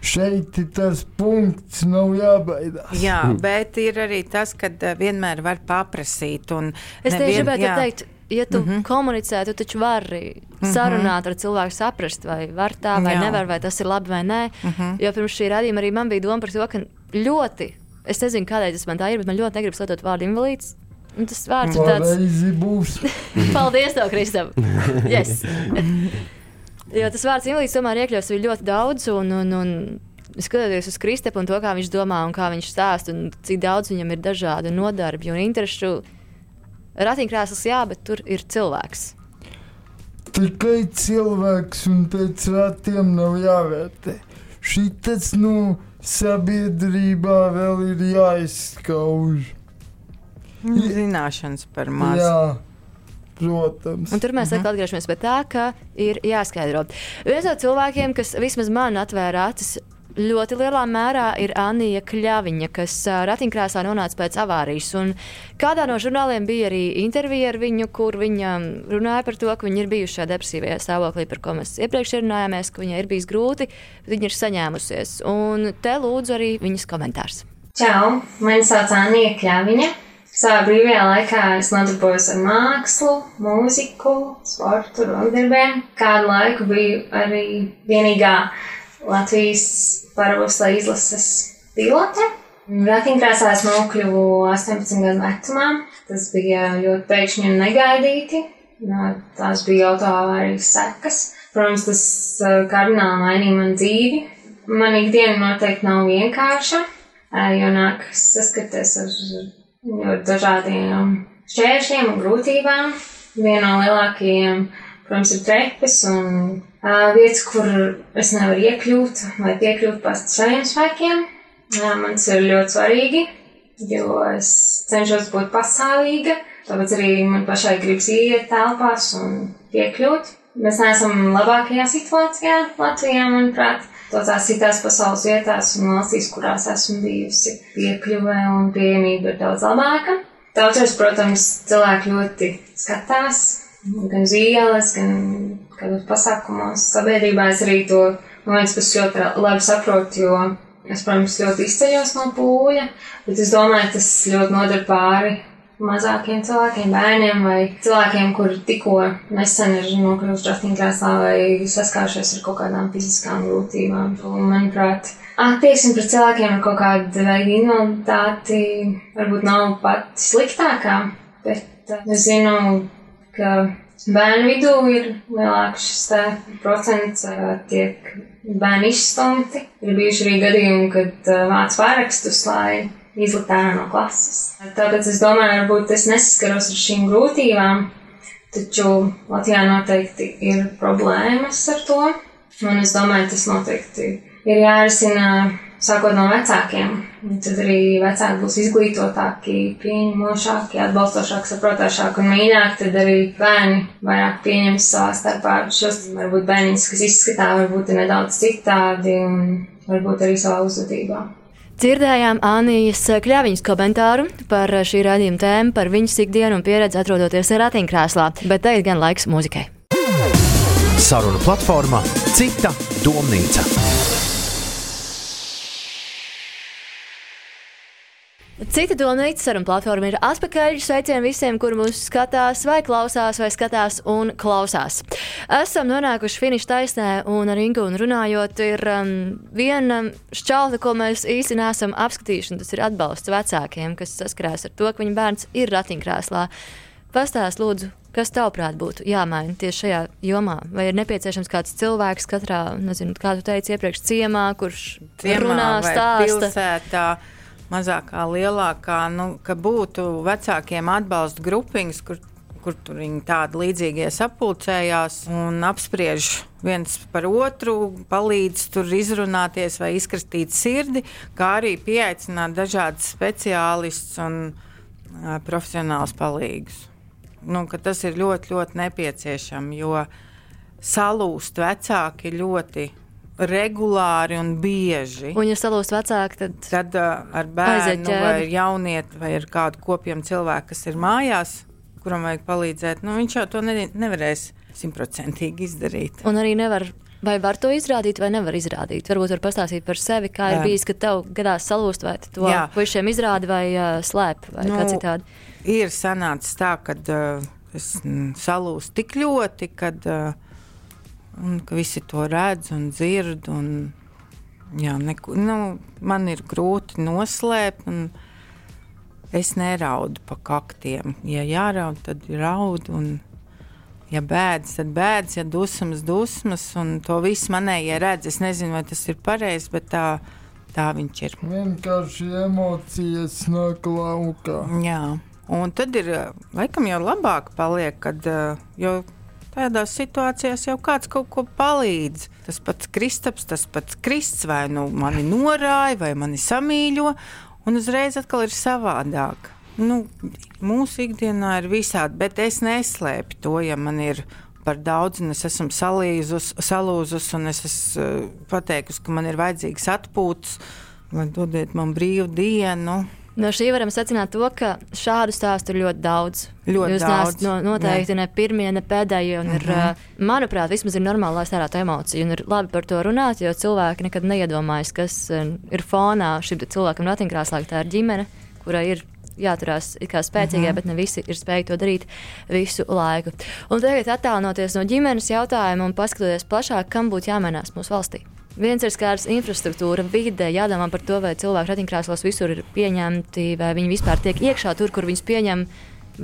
Šeit ir tas punkts, nav jābaidās. Jā, bet ir arī tas, ka uh, vienmēr var paprasīt. un Es tieši nevien- gribētu jā. teikt, ja tu mm -hmm. komunicē, tu taču vari sarunāt ar cilvēku, saprast, vai var tā, vai Jā. nevar, vai tas ir labi vai nē. Mm -hmm. Jo pirms šī radījuma arī man bija doma par to, ka ļoti, es nezinu, kādēļ tas man tā ir, bet man ļoti negribas lietot vārdu invalīds. Un tas vārds ir tāds. Paldies, tev, Kristam! Yes. jo tas vārds invalīds tomēr iekļaus ļoti daudz. Un, un, un skatoties uz Kristapu un to, kā viņš domā un kā viņš stāsta, un cik daudz viņam ir dažādu nodarbi un interešu. Ratiņkrēsls, jā, bet tur ir cilvēks. Tikai cilvēks un pēc ratiem nav jāvērtē. Šitas no sabiedrībā vēl ir jāizskauž. Nu, Zināšanas par maz. Jā, protams. Un tur mēs atkal atgriežamies pie tā, ka ir jāskaidro. Viens no cilvēkiem, kas vismaz man atvēra acis. Ļoti lielā mērā ir Anija Kļaviņa, kas ratiņkrēslā nonāca pēc avārijas. Un kādā no žurnāliem bija arī intervija ar viņu, kur viņa runāja par to, ka viņa ir bijusi šajā depresīvajā stāvoklī, par ko mēs iepriekš runājāmies, ka viņai ir bijis grūti, bet viņa ir saņēmusies. Un te lūdzu arī viņas komentārs. Čau, mani sauc Anija Kļaviņa. Savā brīvajā laikā es nodarbojos ar mākslu, mūziku, sportu, rokdarbiem. Kādu laiku biju arī vienīgā Latvijas paraugsla izlases pilote. Ratiņkrēslā es nokļuvu 18 gadu vecumā. Tas bija ļoti pēkšņi un negaidīti. Tās bija autoavārijas sekas. Protams, tas eh, kardināli mainīja manu dzīvi. Man ikdiena noteikti nav vienkārša, eh, jo nākas saskaties ar ļoti dažādiem šķēršļiem un grūtībām. Viena no lielākajiem protams, ir trepes un uh, vietas, kur es nevaru iekļūt vai piekļūt pēc saviem spēkiem. Uh, man tas ir ļoti svarīgi, jo es cenšos būt pastāvīga, tāpēc arī man pašai gribas iet telpās un piekļūt. Mēs neesam labākajā situācijā Latvijā, manuprāt. Tās citās pasaules vietās un valstīs, kurās esmu bijusi, piekļuve un pieejamība ir daudz labāka. Daudzreiz, protams, cilvēki ļoti skatās gan uz ielas, gan kādos pasākumos. Sabiedrībā es arī to no vienas puses ļoti labi saprotu, jo es, protams, ļoti izceļos no pūļa, bet es domāju, tas ļoti nodara pāri mazākiem cilvēkiem, bērniem vai cilvēkiem, kuri tikko nesen ir nokļuvuši ratiņkrēslā vai saskārušies ar kaut kādām fiziskām grūtībām. Un, manuprāt, attieksme pret cilvēkiem ar kaut kādu veidu invaliditāti varbūt nav pati sliktākā, bet es zinu, ka bērnu vidū ir lielāks šis procents, tiek bērni izstumti. Ir bijuši arī gadījumi, kad vāc pārakstus, lai izlikt ārā no klases. Tāpēc es domāju, varbūt es nesaskaros ar šīm grūtībām, taču Latvijā noteikti ir problēmas ar to. Un es domāju, tas noteikti ir jārisina sākot no vecākiem. Un tad arī vecāki būs izglītotāki, pieņemošāki, atbalstošāki, saprotošāki un mīļāki. Tad arī bērni vairāk pieņems savā starpā šos varbūt bērniņus, kas izskatā varbūt nedaudz citādi un varbūt arī savā uzvedībā. Dzirdējām Anijas Kļaviņas komentāru par šī radījuma tēmu, par viņas ikdienu un pieredzi atrodoties ratiņkrēslā, bet tagad gan laiks muzikai. Saruna platformā Cita domnīca. Cita domnīca saruna platforma ir atpakaļ. Sveicienu visiem, kuri mūs skatās, vai klausās, vai skatās un klausās. Esam nonākuši finiša taisnē, un ar Ingu runājot, ir um, viena šķelta, ko mēs īsti neesam apskatījuši, un tas ir atbalsts vecākiem, kas saskarās ar to, ka viņa bērns ir ratiņkrēslā. Pastāst, lūdzu, kas tavuprāt būtu jāmaina tieši šajā jomā? Vai ir nepieciešams kāds cilvēks katrā, nezinu, kā tu teici iepriekš, ciemā, kurš Ciemā runā, stāsta? pilsētā, mazākā, lielākā, nu, ka būtu vecākiem atbalsta grupiņas, kur, kur tur viņi tādi līdzīgie sapulcējās un apspriež viens par otru, palīdz tur izrunāties vai izkristīt sirdi, kā arī pieaicināt dažādus speciālistus un uh, profesionālus palīgus. Nu, tas ir ļoti, ļoti nepieciešams, jo salūst vecāki ļoti regulāri un bieži. Un, ja salūst vecāki, tad Tad uh, ar bērnu vai jaunieti vai ar kādu kopiem cilvēku, kas ir mājās, kuram vajag palīdzēt, nu, viņš jau to ne, nevarēs simtprocentīgi izdarīt. Un arī nevar. Vai var to izrādīt, vai nevar izrādīt? Varbūt var pastāstīt par sevi, kā ir Jā. bijis, kad tev gadās salūst, vai to puišiem izrādi, vai uh, slēp, vai nu, kā citādi. Ir sanācis tā, ka uh, es mm, salūstu tik ļoti, kad, uh, un, ka visi to redz un dzird. Un, jā, neku, nu, man ir grūti noslēpt. un Es neraudu pa kaktiem. Ja jāraud, tad raud. Un, ja bēdas, tad bēdas, ja dusmas, dusmas. Un to visu manējie redz. Es nezinu, vai tas ir pareizi, bet tā, tā viņš ir. Vienkārši emocijas nāk laukā. Jā, un tad ir laikam jau labāk paliek, kad jau tādās situācijās jau kāds kaut ko palīdz. Tas pats Kristaps, tas pats Krists vai nu mani norāja, vai mani samīļo, un uzreiz atkal ir savādāk. Nu, mūsu ikdienā ir visādi, bet es neslēpju to, ja man ir par daudz, un es esmu salīzus, salūzus, un es esmu uh, pateikusi, ka man ir vajadzīgs atpūtas, lai dodiet man brīvu dienu. No šī varam secināt to, ka šādu stāstu ir ļoti daudz. Ļoti Jūs neesat no, noteikti ne pirmie, ne pēdējie. Un ir, uh, manuprāt, vismaz ir normāli, lai tērētu emociju. Un ir labi par to runāt, jo cilvēki nekad neiedomājas, kas uh, ir fonā šim cilvēkam ratiņkrēslā. ka Tā ir ģimene, kurai ir jāturās kā spēcīgai, bet ne visi ir spējīgi to darīt visu laiku. Un tagad attālinoties no ģimenes jautājuma un paskatoties plašāk, kam būtu jāmainās mūsu valstī. Viens ir skārs infrastruktūra, vide, jādomā par to, vai cilvēki ratiņkrēslos visur ir pieņemti, vai viņi vispār tiek iekšā tur, kur viņus pieņem,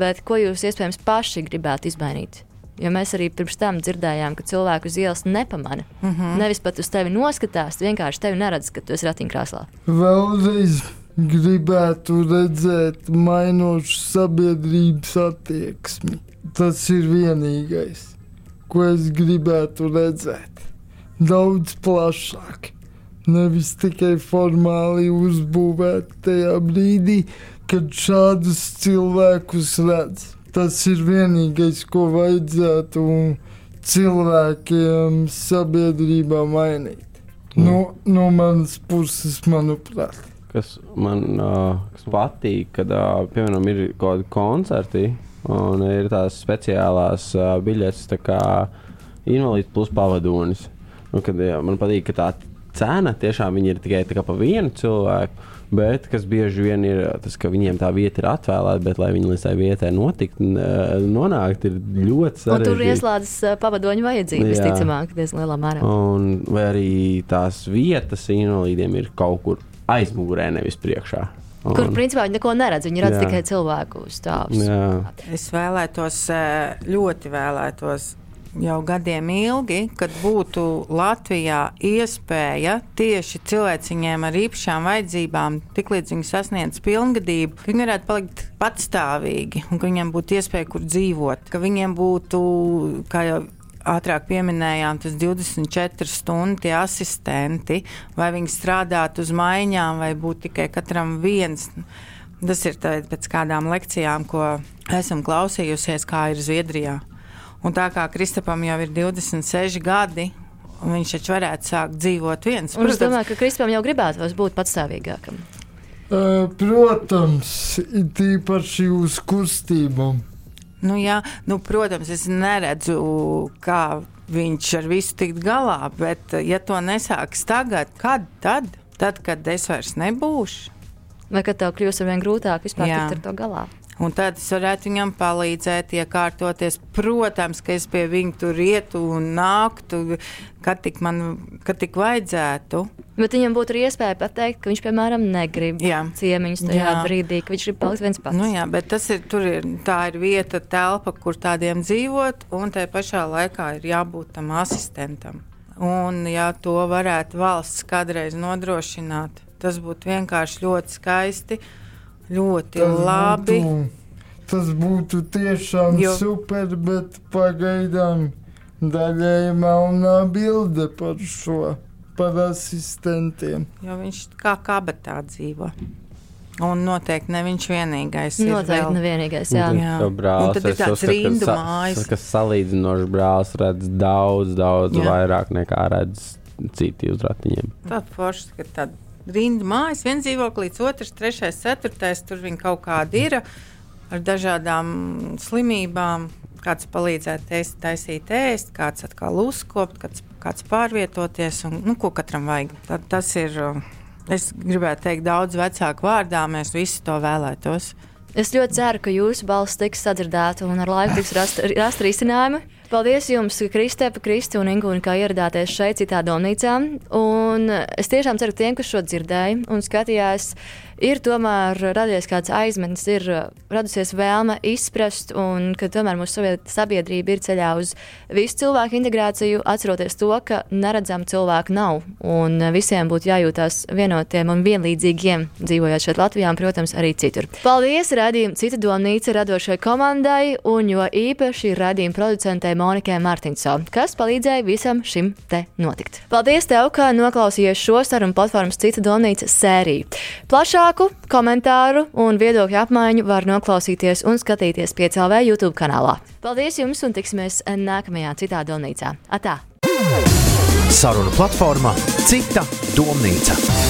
bet ko jūs iespējams paši gribētu izmainīt. Jo mēs arī pirms tam dzirdējām, ka cilvēku uz ielas nepamana. Mm -hmm. Nevis pat uz tevi noskatās, vienkārši tevi neredz, ka tu esi ratiņkrēslā. Vēlreiz gribētu redzēt mainošu sabiedrības attieksmi. Tas ir vienīgais, ko es gribētu redzēt. Daudz plašāk. Nevis tikai formāli uzbūvēt tajā brīdī, kad šādus cilvēkus redz. Tas ir vienīgais, ko vajadzētu cilvēkiem sabiedrībā mainīt. No, no manas puses, manuprāt. Kas man uh, kas patīk, kad, uh, piemēram, ir kaut kādi koncerti un ir tās speciālās uh, biļetes, tā kā invalīds plus pavadonis. Un, kad, jā, man patīk, ka tā cena tiešām ir tikai pa vienu cilvēku. Bet kas bieži vien ir tas, ka viņiem tā vieta ir atvēlēta, bet, lai viņi līdz tai vietai notiktu, nonākt, ir ļoti sarežģīti. Un tur ieslēdzas pavadoņu vajadzības, visticamāk, diezgan lielā mērā. Un, vai arī tās vietas invalīdiem ir kaut kur aizmugurē, nevis priekšā. Un, Kur principā viņi neko neredz, viņi redz jā. tikai cilvēku stāvus. Es vēlētos, ļoti vēlētos jau gadiem ilgi, kad būtu Latvijā iespēja tieši cilvēciņiem ar īpašām vajadzībām, tiklīdz viņi sasniedz pilngadību, viņi varētu palikt patstāvīgi un ka viņiem būtu iespēja kur dzīvot, ka viņiem būtu, kā jau ātrāk pieminējām, tas 24 stundu asistenti, vai viņi strādātu uz maiņām, vai būtu tikai katram viens. Tas ir pēc kādām lekcijām, ko esam klausījusies, kā ir Zviedrijā. Un tā kā Kristapam jau ir 26 gadi, viņš taču varētu sākt dzīvot viens. Protams, es domāju, ka Kristapam jau gribētu būt patstāvīgākam. Protams, it īpaši uz kustību. Nu, jā, nu, protams, es neredzu, kā viņš ar visu tikt galā, bet, ja to nesāks tagad, kad tad? Tad, kad es vairs nebūšu. Vai kad tev kļūs ar vien grūtāk vispār jā. tikt ar to galā? Un tad es varētu viņam palīdzēt, iekārtoties. Protams, ka es pie viņa tur ietu un nāktu, kad tik man kad tik vajadzētu. Bet viņam būtu arī iespēja pateikt, ka viņš, piemēram, negrib jā. ciemiņus tajā jā. brīdī, ka viņš grib palikt viens pats. Nu, jā, bet tas ir, ir, tā ir vieta, telpa, kur tādiem dzīvot, un tajā pašā laikā ir jābūt tam asistentam. Un, ja to varētu valsts kādreiz nodrošināt, tas būtu vienkārši ļoti skaisti ļoti tas labi. Būtu, tas būtu tiešām jo. super, bet pagaidām daļēji melnā bilde par šo, par asistentiem. Jo viņš kā kabatā dzīvo. Un noteikti ne viņš vienīgais. Noteikti ne vienīgais. Jā, jā. Brālis, un tad ir tāds rindu mājas. Kas salīdzinoši brālis redz daudz, daudz jā. vairāk nekā redz citi uz ratiņiem. Tā forši, ka tāda rindu mājas, viens dzīvoklis, otrs, trešais, ceturtais. Tur viņi kaut kādi ir ar dažādām slimībām. Kāds palīdzētu ēst, taisīt ēst, kāds atkal uzkopt, kāds, kāds pārvietoties un nu, ko katram vajag. Tad, tas ir, es gribētu teikt, daudz vecāku vārdā, mēs visi to vēlētos. Es ļoti ceru, ka jūsu balss tiks sadzirdēta un ar laiku tiks rast, rast risinājumi. Paldies jums, Kristēpa, Kristi un Ingūna, kā ieradāties šeit, citā domnīcā. Un es tiešām ceru, ka tiem, kas šo dzirdēja un skatījās, ir tomēr radies kāds aizmetnis, ir uh, radusies vēlme izprast, un ka tomēr mūsu sabiedrība ir ceļā uz visu cilvēku integrāciju, atceroties to, ka neredzam cilvēku nav, un visiem būtu jājūtās vienotiem un vienlīdzīgiem, dzīvojot šeit Latvijā, un, protams, arī citur. Paldies radījuma cita domnīca radošai komandai, un jo īpaši radījuma producentei Monikai Martinso, kas palīdzēja visam šim te notikt. Paldies tev, ka noklausījies šo sarunu platformas cita domnīca sēriju. Plašāk Plašāku komentāru un viedokļu apmaiņu var noklausīties un skatīties piecēlē YouTube kanālā. Paldies jums un tiksimies nākamajā citā domnīcā. Atā! Saruna platformā Cita domnīca.